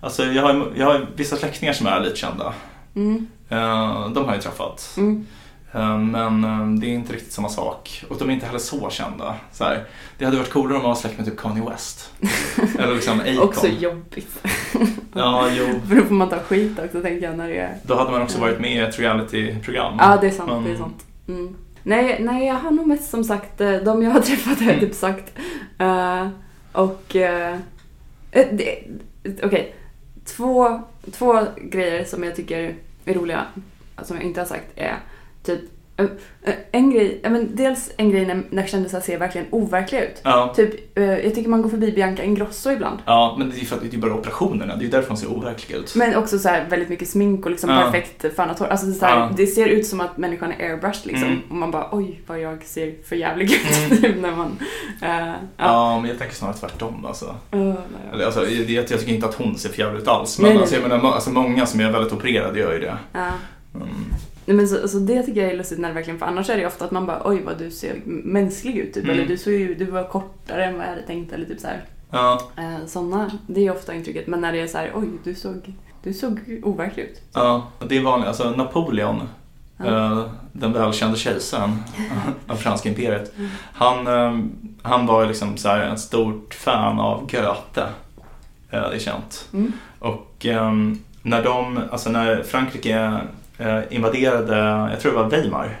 Speaker 2: Alltså jag har, jag har vissa släktingar som är lite kända.
Speaker 1: Mm,
Speaker 2: Eh, De har jag träffat.
Speaker 1: mm.
Speaker 2: Eh, Men eh, det är inte riktigt samma sak. Och de är inte heller så kända. Så här, det hade varit coolare om man var släkt med typ Kanye West. *laughs* Eller liksom Akon.
Speaker 1: Också jobbigt.
Speaker 2: Ja, jo. *laughs*
Speaker 1: För då får man ta skit också tänker jag när det är...
Speaker 2: Då hade man också varit med i ett reality-program.
Speaker 1: Ja, det är sant.
Speaker 2: Men-
Speaker 1: Det är sant. Mm. Nej, nej, jag har nog mest som sagt, eh, de jag har *laughs* träffat har jag typ sagt. Eh, och... det- Okej. Två, två grejer som jag tycker är roliga, som jag inte har sagt, är typ... En grej, men dels en grej när, när kändisar ser verkligen overkliga ut.
Speaker 2: Ja.
Speaker 1: Typ, jag tycker man går förbi Bianca Ingrosso ibland.
Speaker 2: Ja, men det är ju för att det är bara operationerna. Det är ju därför de ser overkliga ut.
Speaker 1: Men också så här väldigt mycket smink och liksom
Speaker 2: Ja.
Speaker 1: perfekt fönat hår. Alltså så här,
Speaker 2: Ja.
Speaker 1: Det ser ut som att människan är airbrushed liksom.
Speaker 2: Mm.
Speaker 1: Och man bara oj vad jag ser för jävlig ut
Speaker 2: Mm. *laughs*
Speaker 1: typ när man... eh, ja.
Speaker 2: Men jag tänker snarare tvärtom alltså.
Speaker 1: Uh,
Speaker 2: Eller, Alltså, jag, jag tycker inte att hon ser för jävligt ut alls. Men
Speaker 1: Nej, nej,
Speaker 2: alltså, jag
Speaker 1: nej.
Speaker 2: menar, må- alltså, många som är väldigt opererade gör ju det.
Speaker 1: ja.
Speaker 2: Mm.
Speaker 1: Nej, men så, så det tycker jag är lustigt när det verkligen, för annars är det ofta att man bara oj vad du ser mänsklig ut typ.
Speaker 2: Mm.
Speaker 1: Eller du, såg ju, du var kortare än vad jag hade tänkt eller typ så här.
Speaker 2: Ja,
Speaker 1: Eh, såna, det är ofta intrycket. Men när det är så här oj du såg, du såg overklig ut.
Speaker 2: ja, det är vanligt. Alltså Napoleon,
Speaker 1: Ja.
Speaker 2: eh, den välkände kejsaren *laughs* av franska imperiet. Han, eh, han var ju liksom så här en stort fan av Goethe. Det är känt.
Speaker 1: Mm.
Speaker 2: Och ehm, när de, alltså när Frankrike invaderade, jag tror det var Weimar,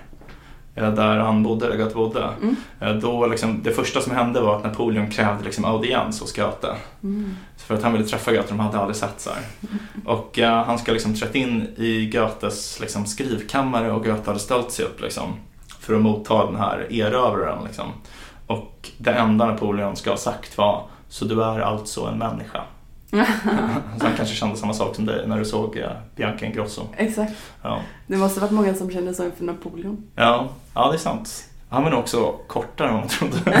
Speaker 2: eh, där han bodde, eller Goethe bodde.
Speaker 1: Mm.
Speaker 2: Eh, Då liksom, det första som hände var att Napoleon krävde liksom audiens hos Goethe.
Speaker 1: Mm.
Speaker 2: För att han ville träffa Goethe, de hade aldrig sett så här. *laughs* Och eh, han ska liksom trätt in i Goethes liksom, skrivkammare och Goethe hade ställt sig upp liksom, för att motta den här erövraren. Liksom. Och det enda Napoleon ska ha sagt var Så du är alltså en människa. *laughs* så han kanske kände samma sak som dig när du såg eh, Bianca Ingrosso.
Speaker 1: Exakt.
Speaker 2: Ja.
Speaker 1: Det måste varit många som kände så inför Napoleon.
Speaker 2: Ja, ja, det är sant. Han var nog också kortare än vad man trodde. *laughs*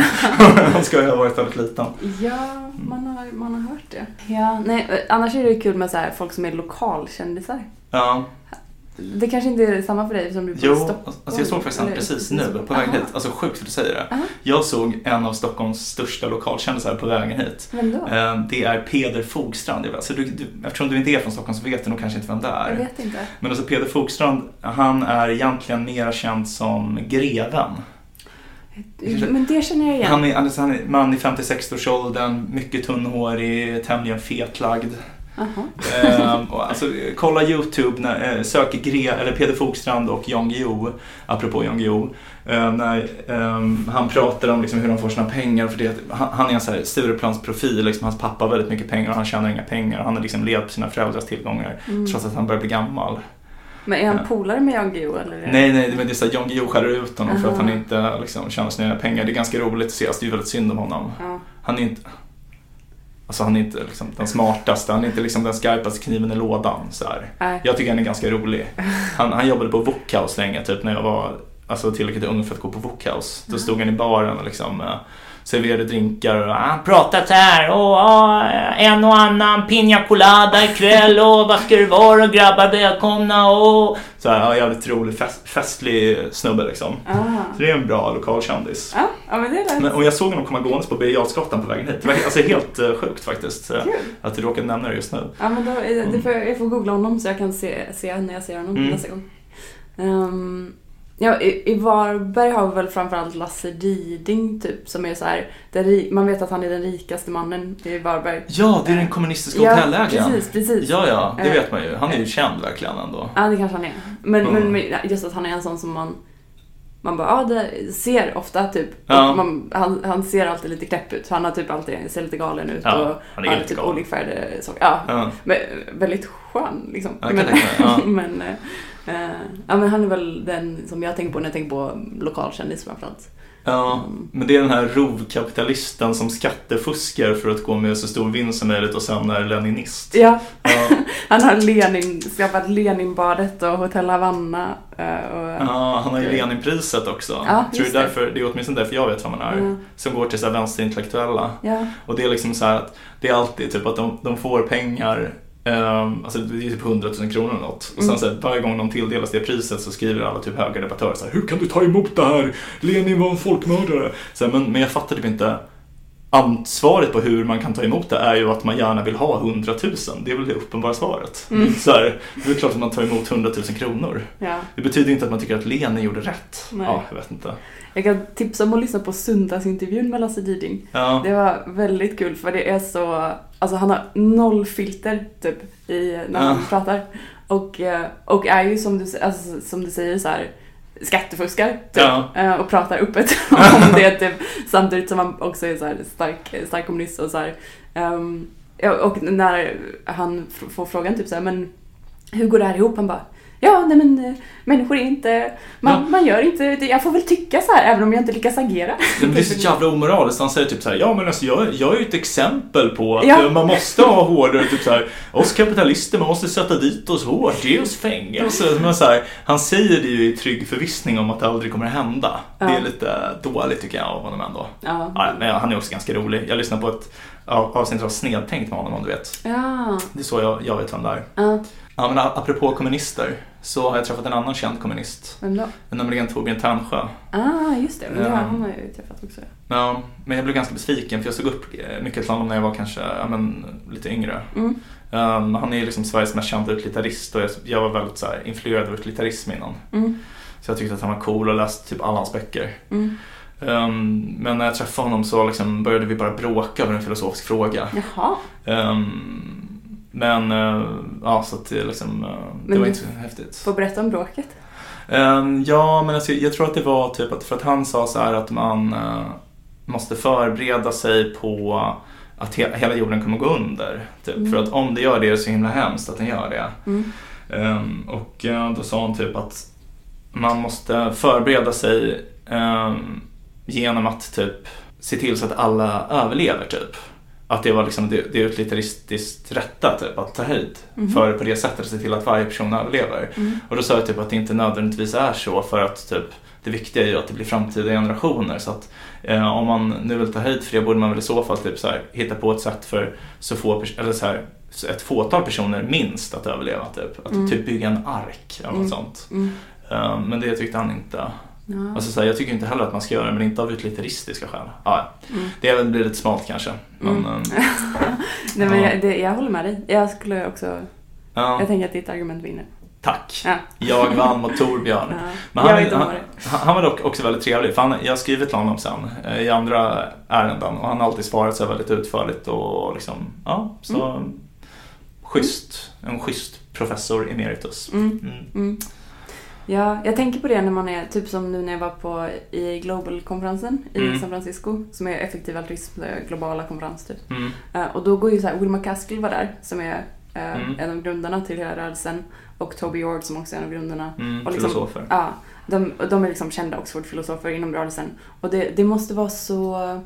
Speaker 2: han ska ha varit väldigt liten.
Speaker 1: Ja, man har, man har hört det. Ja, nej, annars är det kul med så här, folk som är lokalkändisar.
Speaker 2: Ja,
Speaker 1: Det kanske inte är samma för dig som du bor i
Speaker 2: jo,
Speaker 1: Stockholm.
Speaker 2: alltså jag såg faktiskt han precis nu på vägen
Speaker 1: Aha.
Speaker 2: hit. Alltså sjukt att du säger det.
Speaker 1: Aha.
Speaker 2: Jag såg en av Stockholms största lokalkändisar på vägen hit.
Speaker 1: Vem då?
Speaker 2: Eh, Det är Peder Fogstrand. Jag vet. Så du, du, eftersom du inte är från Stockholm så vet du nog kanske inte vem det
Speaker 1: Jag
Speaker 2: är.
Speaker 1: vet inte.
Speaker 2: Men alltså Peder Fogstrand, han är egentligen mer känd som greven.
Speaker 1: Men det känner jag igen.
Speaker 2: Han är, alltså, han är man i 50-60-årsåldern, mycket tunnhårig, tämligen fetlagd. Ehm, och alltså, kolla YouTube, när, eh, sök Gre eller Peder Fogstrand och Jan Guillou, apropå Jan Guillou. Eh, när ehm, han pratar om liksom, hur de får sina pengar. För det, han, han är en så här Stureplansprofil, liksom, hans pappa har väldigt mycket pengar och han tjänar inga pengar. Han har liksom levt på sina föräldrars tillgångar
Speaker 1: Mm.
Speaker 2: trots att han börjar bli gammal.
Speaker 1: Men är han
Speaker 2: Ja.
Speaker 1: polare med Jan Guillou eller?
Speaker 2: Nej, nej, men det är så här, Jan Guillou skäller ut honom för att han inte liksom, tjänar sina pengar. Det är ganska roligt att se, alltså, det är väldigt synd om honom.
Speaker 1: Ja.
Speaker 2: Han är inte... Alltså han är inte liksom den smartaste, han är inte liksom den skarpaste kniven i lådan. Så här. Jag tycker han är ganska rolig. Han, han jobbade på Wokhouse länge, typ när jag var alltså, tillräckligt ung för att gå på Wokhouse. Då stod han i baren och liksom, eh, serverade drinkar och han pratade så här. Och, en och annan pina colada ikväll och vad ska det vara och grabbar välkomna och... Så här, ja, jävligt rolig, fest, festlig snubbe liksom.
Speaker 1: Ah.
Speaker 2: Så det är en bra lokalkändis.
Speaker 1: Ja, ja, men det lät
Speaker 2: Men, och jag såg honom komma gåendes på Birger på vägen hit. Det var alltså helt eh, sjukt faktiskt. eh,
Speaker 1: kul.
Speaker 2: Att du råkade nämna det just nu.
Speaker 1: Ja, men då, är- det får, jag får googla honom så jag kan se, se när jag ser honom
Speaker 2: Mm.
Speaker 1: nästa gång. Ehm, ja, i, I Varberg har vi väl framförallt Lasse Diding typ som är så här, ri- man vet att han är den rikaste mannen i Varberg.
Speaker 2: Ja, det är den kommunistiska
Speaker 1: Ja,
Speaker 2: hotellägaren.
Speaker 1: precis, precis.
Speaker 2: Ja, ja, det
Speaker 1: Eh,
Speaker 2: vet man ju. Han är ju känd verkligen ändå.
Speaker 1: Ja, det kanske han är. Men,
Speaker 2: Mm.
Speaker 1: men- just att han är en sån som man man bara, ja det ser ofta typ.
Speaker 2: Ja.
Speaker 1: Man, han, han ser alltid lite knäpp ut. Han har typ alltid, ser lite galen ut
Speaker 2: Ja,
Speaker 1: och
Speaker 2: han är
Speaker 1: har typ olikfärgade saker. Ja,
Speaker 2: Ja.
Speaker 1: men, väldigt skön liksom. Men, *laughs* men, eh, eh, ja, men han är väl den som jag tänker på när jag tänker på lokalkändis framförallt.
Speaker 2: Ja, men det är den här rovkapitalisten som skattefuskar för att gå med så stor vinst som möjligt och sen är leninist.
Speaker 1: Ja,
Speaker 2: Ja, *laughs*
Speaker 1: han har Lenin, skapat Leninbadet och Hotell Havanna. eh, Och,
Speaker 2: ja, han har ju Leninpriset också.
Speaker 1: Ja,
Speaker 2: Tror det, är
Speaker 1: det.
Speaker 2: därför, det är åtminstone därför jag vet vem han är.
Speaker 1: Ja.
Speaker 2: Som går till så vänsterintellektuella.
Speaker 1: ja,
Speaker 2: Och det är liksom så här att det är alltid typ att de, de får pengar Um, alltså det är typ 100 000 kronor eller något. Och sen
Speaker 1: Mm.
Speaker 2: så här, varje gång de tilldelas det priset så skriver alla typ höga debattörer så här, Hur kan du ta emot det här? Lenin var en folkmördare. Så här, men, men jag fattar typ inte. Ansvaret på hur man kan ta emot det är ju att man gärna vill ha 100 000. Det är väl det uppenbara svaret.
Speaker 1: Mm.
Speaker 2: Så här, det är klart att man tar emot 100 000 kronor.
Speaker 1: Ja.
Speaker 2: Det betyder inte att man tycker att Lenin gjorde rätt.
Speaker 1: Nej.
Speaker 2: Ja, jag vet inte.
Speaker 1: Jag kan tipsa om att lyssna på söndagsintervjun med Lasse Diding.
Speaker 2: Ja.
Speaker 1: Det var väldigt kul för det är så, alltså han har noll filter typ i, när han
Speaker 2: Ja.
Speaker 1: pratar. Och, eh, och är ju som du, alltså, som du säger så här skattefuskar typ,
Speaker 2: Ja.
Speaker 1: eh, och pratar öppet *laughs* om det typ, samtidigt som han också är så här stark, stark kommunist och så här. ja, och när han får frågan typ så här, men hur går det här ihop? Han bara Ja, nej men eh, människor är inte, man,
Speaker 2: Ja.
Speaker 1: man gör inte, jag får väl tycka så här även om jag inte lyckas agera.
Speaker 2: Det är så *laughs* jävla omoraliskt. Han säger typ så här, ja men alltså jag, jag är ju ett exempel på att
Speaker 1: Ja.
Speaker 2: eh, man måste ha hårdare, typ så här, oss kapitalister, man måste sätta dit oss hårt, ge oss fängelse. *laughs* Men så här, han säger det ju i trygg förvissning om att det aldrig kommer att hända. Det är
Speaker 1: Ja.
Speaker 2: lite dåligt tycker jag av honom ändå.
Speaker 1: Ja.
Speaker 2: Ja, men han är också ganska rolig. Jag lyssnade på ett av- avsnitt av Snedtänkt med honom om du vet.
Speaker 1: Ja.
Speaker 2: Det är så jag, jag vet vem det är.
Speaker 1: Ja.
Speaker 2: Men apropå kommunister så har jag träffat en annan känd kommunist.
Speaker 1: Vem då?
Speaker 2: Nämligen Torbjörn Ternsjö.
Speaker 1: Ah, just det. Men det
Speaker 2: Ja.
Speaker 1: har han har ju träffat också.
Speaker 2: Ja, men jag blev ganska besviken för jag såg upp eh, mycket till honom när jag var kanske ja, men, lite yngre.
Speaker 1: Mm.
Speaker 2: Um, han är ju liksom Sveriges mest kända utlitarist och jag, jag var väldigt så här, influerad av utilitarism innan.
Speaker 1: Mm.
Speaker 2: Så jag tyckte att han var cool och läste typ alla hans böcker.
Speaker 1: Mm.
Speaker 2: Um, men när jag träffade honom så liksom började vi bara bråka över en filosofisk fråga.
Speaker 1: Jaha.
Speaker 2: Um, men uh, ja, så att det liksom, det
Speaker 1: Men
Speaker 2: var inte så häftigt.
Speaker 1: Får berätta om bråket.
Speaker 2: Ehm, ja, men alltså, jag tror att det var typ att för att han sa så här att man eh, måste förbereda sig på att he- hela jorden kommer gå under. Typ.
Speaker 1: Mm.
Speaker 2: För att om det gör det är det så himla hemskt att den gör det.
Speaker 1: Mm.
Speaker 2: Ehm, och eh, då sa han typ att man måste förbereda sig ehm, genom att typ se till så att alla överlever typ. Att det var liksom det, det utilitaristiskt rätta typ, att ta höjd
Speaker 1: Mhm.
Speaker 2: för på det sättet se till att varje person överlever.
Speaker 1: Mm.
Speaker 2: Och då sa jag typ att det inte nödvändigtvis är så för att typ det viktiga är ju att det blir framtida generationer så att eh, om man nu vill ta höjd för det borde man väl i så fall typ så här, hitta på ett sätt för så få eller så här, ett fåtal personer minst att överleva typ. Att
Speaker 1: Mm.
Speaker 2: typ bygga en ark eller något
Speaker 1: Mm.
Speaker 2: sånt.
Speaker 1: Mm.
Speaker 2: Eh, men det tyckte han inte.
Speaker 1: Ja.
Speaker 2: Alltså så här, jag tycker inte heller att man ska göra det men inte av utilitaristiska skäl. Ja,
Speaker 1: Mm.
Speaker 2: det blir lite smalt kanske. Men,
Speaker 1: Mm.
Speaker 2: eh, *laughs*
Speaker 1: Nej, men
Speaker 2: Ja.
Speaker 1: jag, det, jag håller med dig. Jag skulle också...
Speaker 2: ja,
Speaker 1: Jag tänker att ditt argument vinner.
Speaker 2: tack.
Speaker 1: Ja.
Speaker 2: Jag vann mot *laughs* Torbjörn.
Speaker 1: Ja.
Speaker 2: Men han, han, han han var dock också väldigt trevlig. För han, jag har skrivit till honom sen eh, i andra ärenden och han har alltid svarat så väldigt utförligt och liksom, ja, så schysst. En schysst professor emeritus.
Speaker 1: Mm.
Speaker 2: Mm.
Speaker 1: Ja, jag tänker på det när man är, typ som nu när jag var på i Global-konferensen i
Speaker 2: Mm.
Speaker 1: San Francisco, som är effektiv altruism, är globala konferens typ.
Speaker 2: Mm.
Speaker 1: Eh, och då går ju så här, Will McCaskill var där, som är eh,
Speaker 2: Mm.
Speaker 1: en av grundarna till hela rörelsen, och Toby Ord som också är en av grundarna.
Speaker 2: Mm.
Speaker 1: Och liksom-
Speaker 2: Filosofer.
Speaker 1: Ja, de, och de är liksom kända Oxford-filosofer inom rörelsen. Och det, det måste vara så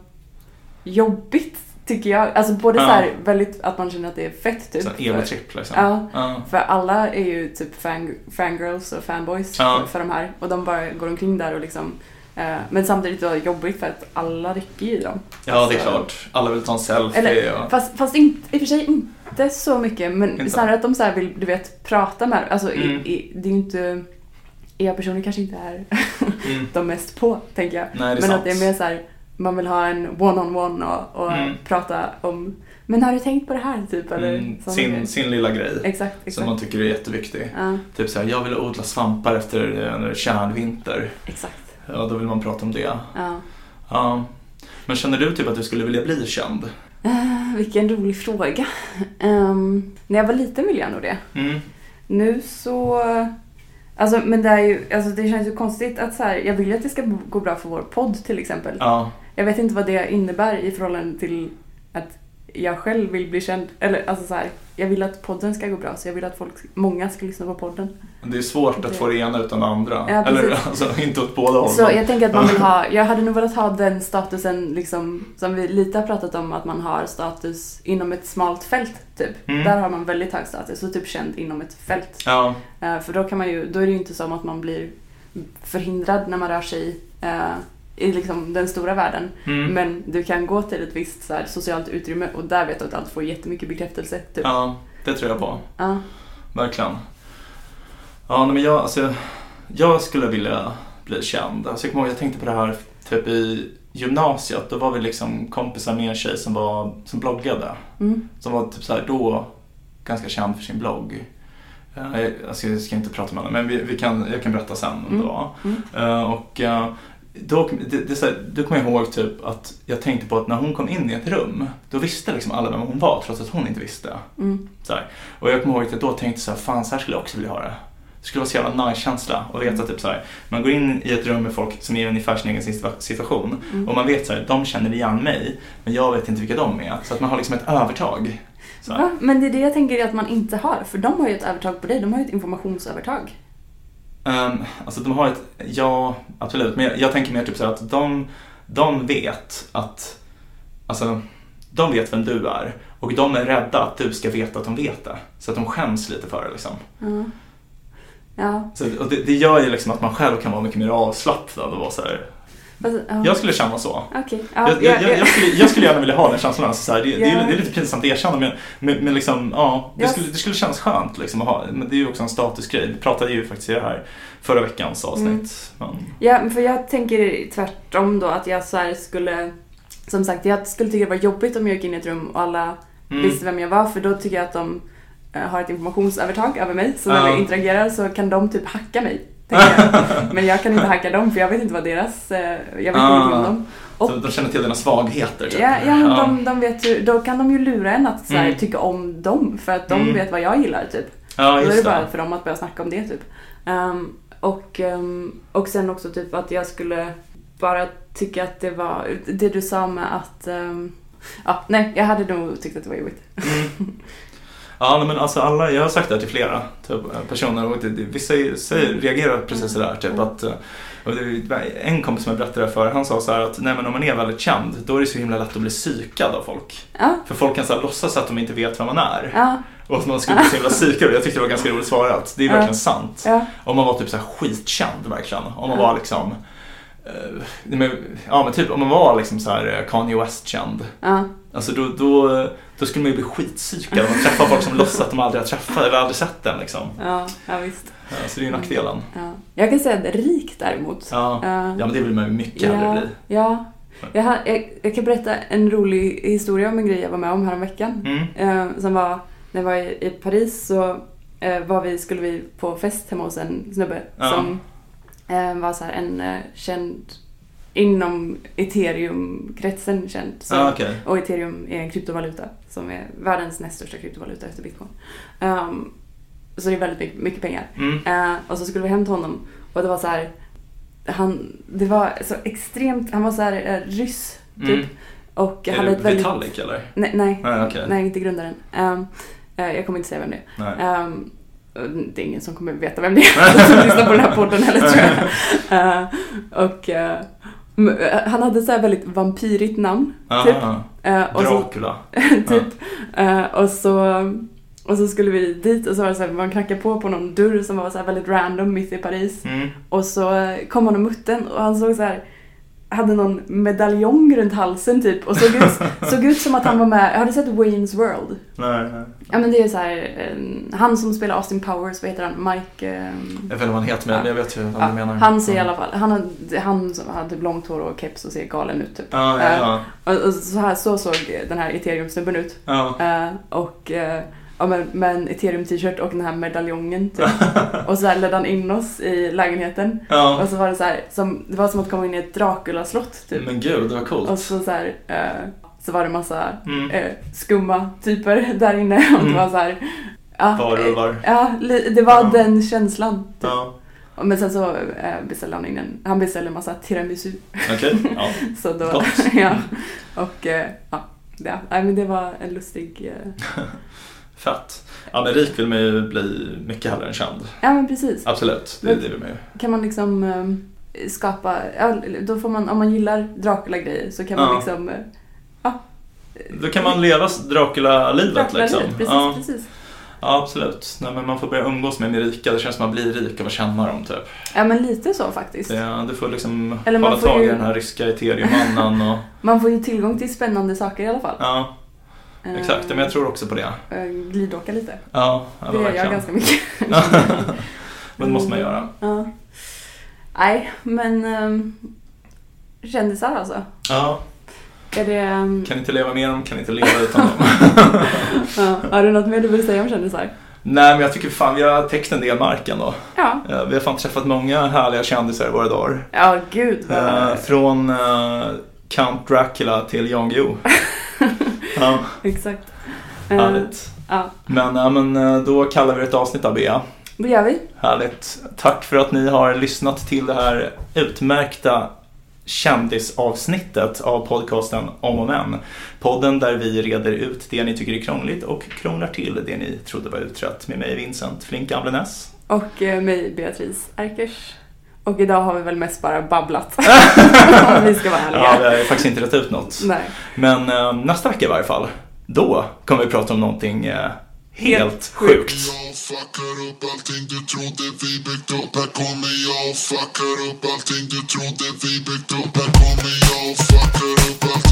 Speaker 1: jobbigt, tycker jag. Alltså både
Speaker 2: Ja.
Speaker 1: så här väldigt, att man känner att det är fett typ.
Speaker 2: Egotripp liksom.
Speaker 1: Ja.
Speaker 2: Ja.
Speaker 1: För alla är ju typ fan, fangirls och fanboys
Speaker 2: Ja.
Speaker 1: för, för de här. Och de bara går omkring där och liksom... Eh, men samtidigt då jobbigt för att alla rycker i dem.
Speaker 2: ja, det är
Speaker 1: Så-
Speaker 2: klart. Alla vill ta en selfie.
Speaker 1: Eller,
Speaker 2: och...
Speaker 1: fast, fast inte, i och för sig inte så mycket. Men
Speaker 2: Inte?
Speaker 1: snarare att de så här vill, du vet, prata med Alltså,
Speaker 2: Mm.
Speaker 1: i, i, det är ju inte... E-personer kanske inte är
Speaker 2: Mm. *laughs*
Speaker 1: de mest på, tänker jag.
Speaker 2: Nej, det är
Speaker 1: men
Speaker 2: sant.
Speaker 1: att det är mer så här, man vill ha en one-on-one och, och
Speaker 2: Mm.
Speaker 1: prata om... Men har du tänkt på det här, typ? Eller
Speaker 2: Mm, sin, sin lilla grej.
Speaker 1: Exakt,
Speaker 2: Som
Speaker 1: exakt.
Speaker 2: man tycker är jätteviktig.
Speaker 1: Ja,
Speaker 2: Typ såhär, jag vill odla svampar efter är kärnvinter.
Speaker 1: exakt.
Speaker 2: Ja, då vill man prata om det.
Speaker 1: Ja.
Speaker 2: Ja. Men känner du typ att du skulle vilja bli känd?
Speaker 1: Eh, vilken rolig fråga. Ehm, när jag var liten ville jag nog det.
Speaker 2: Mm.
Speaker 1: Nu så... Alltså, men det är ju, alltså det känns ju konstigt att så här, jag vill ju att det ska gå bra för vår podd till exempel.
Speaker 2: Ja.
Speaker 1: Jag vet inte vad det innebär i förhållande till att jag själv vill bli känd. Eller alltså så här, jag vill att podden ska gå bra så jag vill att folk, många ska lyssna på podden.
Speaker 2: Det är svårt att
Speaker 1: Det-
Speaker 2: få det ena utan det andra.
Speaker 1: Ja,
Speaker 2: Eller alltså, inte åt båda hållen.
Speaker 1: Så jag tänker att man vill ha, *laughs* jag hade nog velat ha den statusen liksom, som vi lite har pratat om, att man har status inom ett smalt fält typ.
Speaker 2: Mm.
Speaker 1: Där har man väldigt hög status och typ känd inom ett fält.
Speaker 2: Ja.
Speaker 1: Eh, för då kan man ju, då är det ju inte som att man blir förhindrad när man rör sig eh, i liksom den stora världen.
Speaker 2: Mm.
Speaker 1: Men du kan gå till ett visst så här, socialt utrymme och där vet du att du alltid får jättemycket bekräftelse. Typ.
Speaker 2: ja. det tror jag på.
Speaker 1: Ja.
Speaker 2: Verkligen. Ja, men jag, alltså, jag skulle vilja bli känd. Alltså, jag ihåg, jag tänkte på det här typ i gymnasiet. Då var vi liksom kompisar med en tjej som, var, som bloggade.
Speaker 1: Mm.
Speaker 2: Som var typ så här, då ganska känd för sin blogg. Eh, jag- Alltså, jag ska inte prata med henne, men vi, vi kan, jag kan berätta sen
Speaker 1: Mm.
Speaker 2: var.
Speaker 1: Mm.
Speaker 2: Eh, Och eh, då, det, det, så här, då kommer jag ihåg typ att jag tänkte på att när hon kom in i ett rum, då visste liksom alla vem hon var trots att hon inte visste.
Speaker 1: Mm.
Speaker 2: Så här. Och jag kommer ihåg att jag då tänkte så här, fan så här skulle jag också vilja ha det. Det skulle vara så jävla nice känsla och veta typ så här, man går in i ett rum med folk som är i ungefär sin egen situa- situation
Speaker 1: Mm.
Speaker 2: och man vet så här, de känner igen mig men jag vet inte vilka de är. Så att man har liksom ett övertag.
Speaker 1: Men det är det jag tänker att man inte har. För de har ju ett övertag på dig. De har ju ett informationsövertag.
Speaker 2: Um, alltså de har ett, ja absolut, men jag, jag tänker mer typ så att de, de vet att, alltså de vet vem du är och de är rädda att du ska veta att de vet det. Så att de skäms lite för det liksom.
Speaker 1: Ja. Ja.
Speaker 2: Så, och det, det gör ju liksom att man själv kan vara mycket mer avslappnad och vara så här.
Speaker 1: Ja.
Speaker 2: Jag skulle känna så.
Speaker 1: Okej. Ja,
Speaker 2: Jag, jag, jag, jag, skulle, jag skulle gärna vilja ha den känslan. Alltså, så här, det, det, är, det är lite pinsamt att erkänna men, men, men liksom, ja, det,
Speaker 1: Ja.
Speaker 2: skulle, det skulle kännas skönt liksom, att ha. Men det är ju också en statusgrej. Vi pratade ju faktiskt i det här förra veckans avsnitt.
Speaker 1: Mm.
Speaker 2: Men,
Speaker 1: Ja, för jag tänker tvärtom då att jag så skulle... Som sagt, jag skulle tycka det var jobbigt om jag gick in i ett rum och alla
Speaker 2: mm,
Speaker 1: visste vem jag var för då tycker jag att de eh, har ett informationsövertag över mig. Så när
Speaker 2: Ja.
Speaker 1: vi interagerar så kan de typ hacka mig. Jag. Men jag kan inte hacka dem för jag vet inte vad deras... eh, Jag vet
Speaker 2: Ah.
Speaker 1: ingenting om dem. Och-
Speaker 2: så de känner till dina svagheter. Typ.
Speaker 1: Ja, ja men De, de vet ju, då kan de ju lura en att så här,
Speaker 2: Mm.
Speaker 1: tycka om dem för att de
Speaker 2: Mm.
Speaker 1: vet vad jag gillar typ.
Speaker 2: ja
Speaker 1: då är
Speaker 2: just
Speaker 1: det bara för dem att börja snacka om det typ. Ehm, och, ehm, och sen också typ att jag skulle bara tycka att det var, det du sa med att, ehm, ja nej jag hade nog tyckt att det var jobbigt.
Speaker 2: Mm. *laughs* Ja, men alltså alla, jag har sagt det här till flera typ, personer och det, det, vissa säger, reagerar precis sådär. Typ, att, eh, en kompis som jag berättade det för, han sa så att nej, men om man är väldigt känd då är det så himla lätt att bli psykad av folk.
Speaker 1: Ja,
Speaker 2: För folk kan så här, låtsas att de inte vet vem man är.
Speaker 1: ja,
Speaker 2: Och att man skulle bli så himla psykad. Jag tyckte det var ganska roligt svarat. Det är verkligen sant. Om man var typ så här skitkänd verkligen. Om man var liksom eh, men, ja men typ om man var liksom så här eh, Kanye West-känd.
Speaker 1: ja,
Speaker 2: Alltså då, då, då skulle man ju bli skitpsykad om man träffar folk som låtsas att de aldrig har träffat eller aldrig sett den liksom.
Speaker 1: ja, ja visst.
Speaker 2: Ja, Så det är ju nackdelen.
Speaker 1: Ja. Jag kan säga att rik däremot.
Speaker 2: Ja,
Speaker 1: Eh,
Speaker 2: ja men det vill man ju mycket hellre
Speaker 1: ja,
Speaker 2: bli.
Speaker 1: ja. Jag, har, jag, jag kan berätta en rolig historia om en grej jag var med om häromveckan.
Speaker 2: Mm.
Speaker 1: Eh, som var, när jag var i, i Paris så eh, var vi, skulle vi på fest hemma hos en snubbe som eh, var så här en eh, känd inom ethereum-kretsen känd. Så,
Speaker 2: Ja, okej.
Speaker 1: Och ethereum är en kryptovaluta som är världens näst största kryptovaluta efter bitcoin. Ehm, så det är väldigt mycket, mycket pengar.
Speaker 2: Mm.
Speaker 1: Eh, och så skulle vi hem till honom och det var så här, han, det var så extremt, han var så här eh, ryss typ.
Speaker 2: Mm.
Speaker 1: Och
Speaker 2: Är
Speaker 1: hade
Speaker 2: det
Speaker 1: ett väldigt...
Speaker 2: Vitalik eller?
Speaker 1: Nej, nej,
Speaker 2: Nej, okej.
Speaker 1: nej, inte grundaren. Ehm, eh, jag kommer inte säga vem det är. Det är ingen som kommer veta vem det är *laughs* som lyssnar på den här podden heller tror jag. *laughs* Eh, och eh, han hade så här väldigt vampyrigt namn. Typ.
Speaker 2: Aha.
Speaker 1: Eh, och så,
Speaker 2: Dracula. *laughs*
Speaker 1: typ. Eh, och, så, och så skulle vi dit och så var det så här, man knackade på på någon dörr som var så här väldigt random mitt i Paris.
Speaker 2: Mm.
Speaker 1: Och så kom han och muttern och han såg så här hade någon medaljong runt halsen typ och såg ut, *laughs* såg ut som att han var med, har du sett Wayne's World?
Speaker 2: Nej, nej.
Speaker 1: Ja men det är så här, eh, han som spelar Austin Powers, vad heter han? Mike... eh,
Speaker 2: Jag vet inte vad han heter men
Speaker 1: Ja.
Speaker 2: jag vet ju vad
Speaker 1: ja,
Speaker 2: du menar.
Speaker 1: han ser i
Speaker 2: Ja.
Speaker 1: alla fall, han, har- han som hade typ långt hår och keps och ser galen ut typ.
Speaker 2: Ja, ja, ja.
Speaker 1: Och, och så, här, så såg den här ethereum-snubben ut.
Speaker 2: ja.
Speaker 1: Eh, och eh, ja, men, med en ethereum-t-shirt och den här medaljongen typ. *laughs* och så här ledde han in oss i lägenheten.
Speaker 2: ja.
Speaker 1: Och så var det så här, som, det var som att komma in i ett Dracula-slott typ.
Speaker 2: Men gud, det var coolt.
Speaker 1: Och så, så, här, eh, så var det massa
Speaker 2: Mm.
Speaker 1: eh, skumma typer där inne. *laughs* Och
Speaker 2: Mm.
Speaker 1: det var så här, ja,
Speaker 2: Varulvar.
Speaker 1: Ja, det var
Speaker 2: Ja.
Speaker 1: den känslan. Typ.
Speaker 2: Ja,
Speaker 1: Men sen så eh, beställde han in en, han beställde en massa tiramisu.
Speaker 2: okej. *laughs* Ja.
Speaker 1: Så då,
Speaker 2: Gott.
Speaker 1: ja. Och eh, ja, men det var en lustig, eh,
Speaker 2: Fett. Ja, men rik vill man ju bli mycket hellre än känd.
Speaker 1: ja men precis.
Speaker 2: Absolut, det, det vill man ju.
Speaker 1: Kan man liksom eh, skapa, ja, då får man, om man gillar Dracula-grejer så kan man
Speaker 2: Ja.
Speaker 1: liksom eh,
Speaker 2: Då kan man leva Dracula-livet
Speaker 1: Dracula
Speaker 2: liksom.
Speaker 1: precis,
Speaker 2: Ja,
Speaker 1: precis.
Speaker 2: ja, absolut. Nej, men man får börja umgås med de rika. Det känns som att man blir rik av att känna dem typ.
Speaker 1: Ja men lite så faktiskt.
Speaker 2: Det, du får liksom
Speaker 1: Eller man
Speaker 2: hålla
Speaker 1: får
Speaker 2: tag i
Speaker 1: ju-
Speaker 2: den här ryska ethereum-mannen och *laughs*
Speaker 1: Man får ju tillgång till spännande saker i alla fall.
Speaker 2: ja.
Speaker 1: Eh,
Speaker 2: Exakt, men jag tror också på det.
Speaker 1: eh, Glidåka lite.
Speaker 2: Ja, ja
Speaker 1: det gör jag ganska mycket. *laughs* *laughs*
Speaker 2: Men det måste man göra.
Speaker 1: Ja. Nej, men um, kändisar alltså.
Speaker 2: Ja,
Speaker 1: Är det... ehm,
Speaker 2: kan inte leva med dem, kan inte leva utan dem. *laughs*
Speaker 1: ja, har du något mer du vill säga om kändisar?
Speaker 2: Nej, men jag tycker fan vi har täckt en del mark ändå.
Speaker 1: Ja.
Speaker 2: Eh, Vi har fan träffat många härliga kändisar i våra dagar.
Speaker 1: Ja, gud
Speaker 2: Eh,
Speaker 1: vad...
Speaker 2: Från eh, Count Dracula till Jan Guillou. Ja, *laughs*
Speaker 1: Exakt. Eh,
Speaker 2: härligt.
Speaker 1: ja,
Speaker 2: Men, ja, men eh, då kallar vi det ett avsnitt av Bea.
Speaker 1: det gör vi.
Speaker 2: Härligt. Tack för att ni har lyssnat till det här utmärkta kändisavsnittet av podcasten Om och Men. Podden där vi reder ut det ni tycker är krångligt och krånglar till det ni trodde var utrett med mig Vincent Flink Amblenäs.
Speaker 1: Och eh, mig, Beatrice Erkers. Och idag har vi väl mest bara babblat. *laughs* Om vi ska vara ärliga.
Speaker 2: Ja, vi har faktiskt inte rätt ut något.
Speaker 1: Nej.
Speaker 2: Men eh, nästa vecka i varje fall, då kommer vi prata om någonting eh, helt
Speaker 1: Helt
Speaker 2: sjukt.
Speaker 3: Jag fuckar upp allting du trodde vi byggt upp Här kommer jag och fuckar upp allting du trodde vi byggt upp Här kommer jag och fuckar upp allting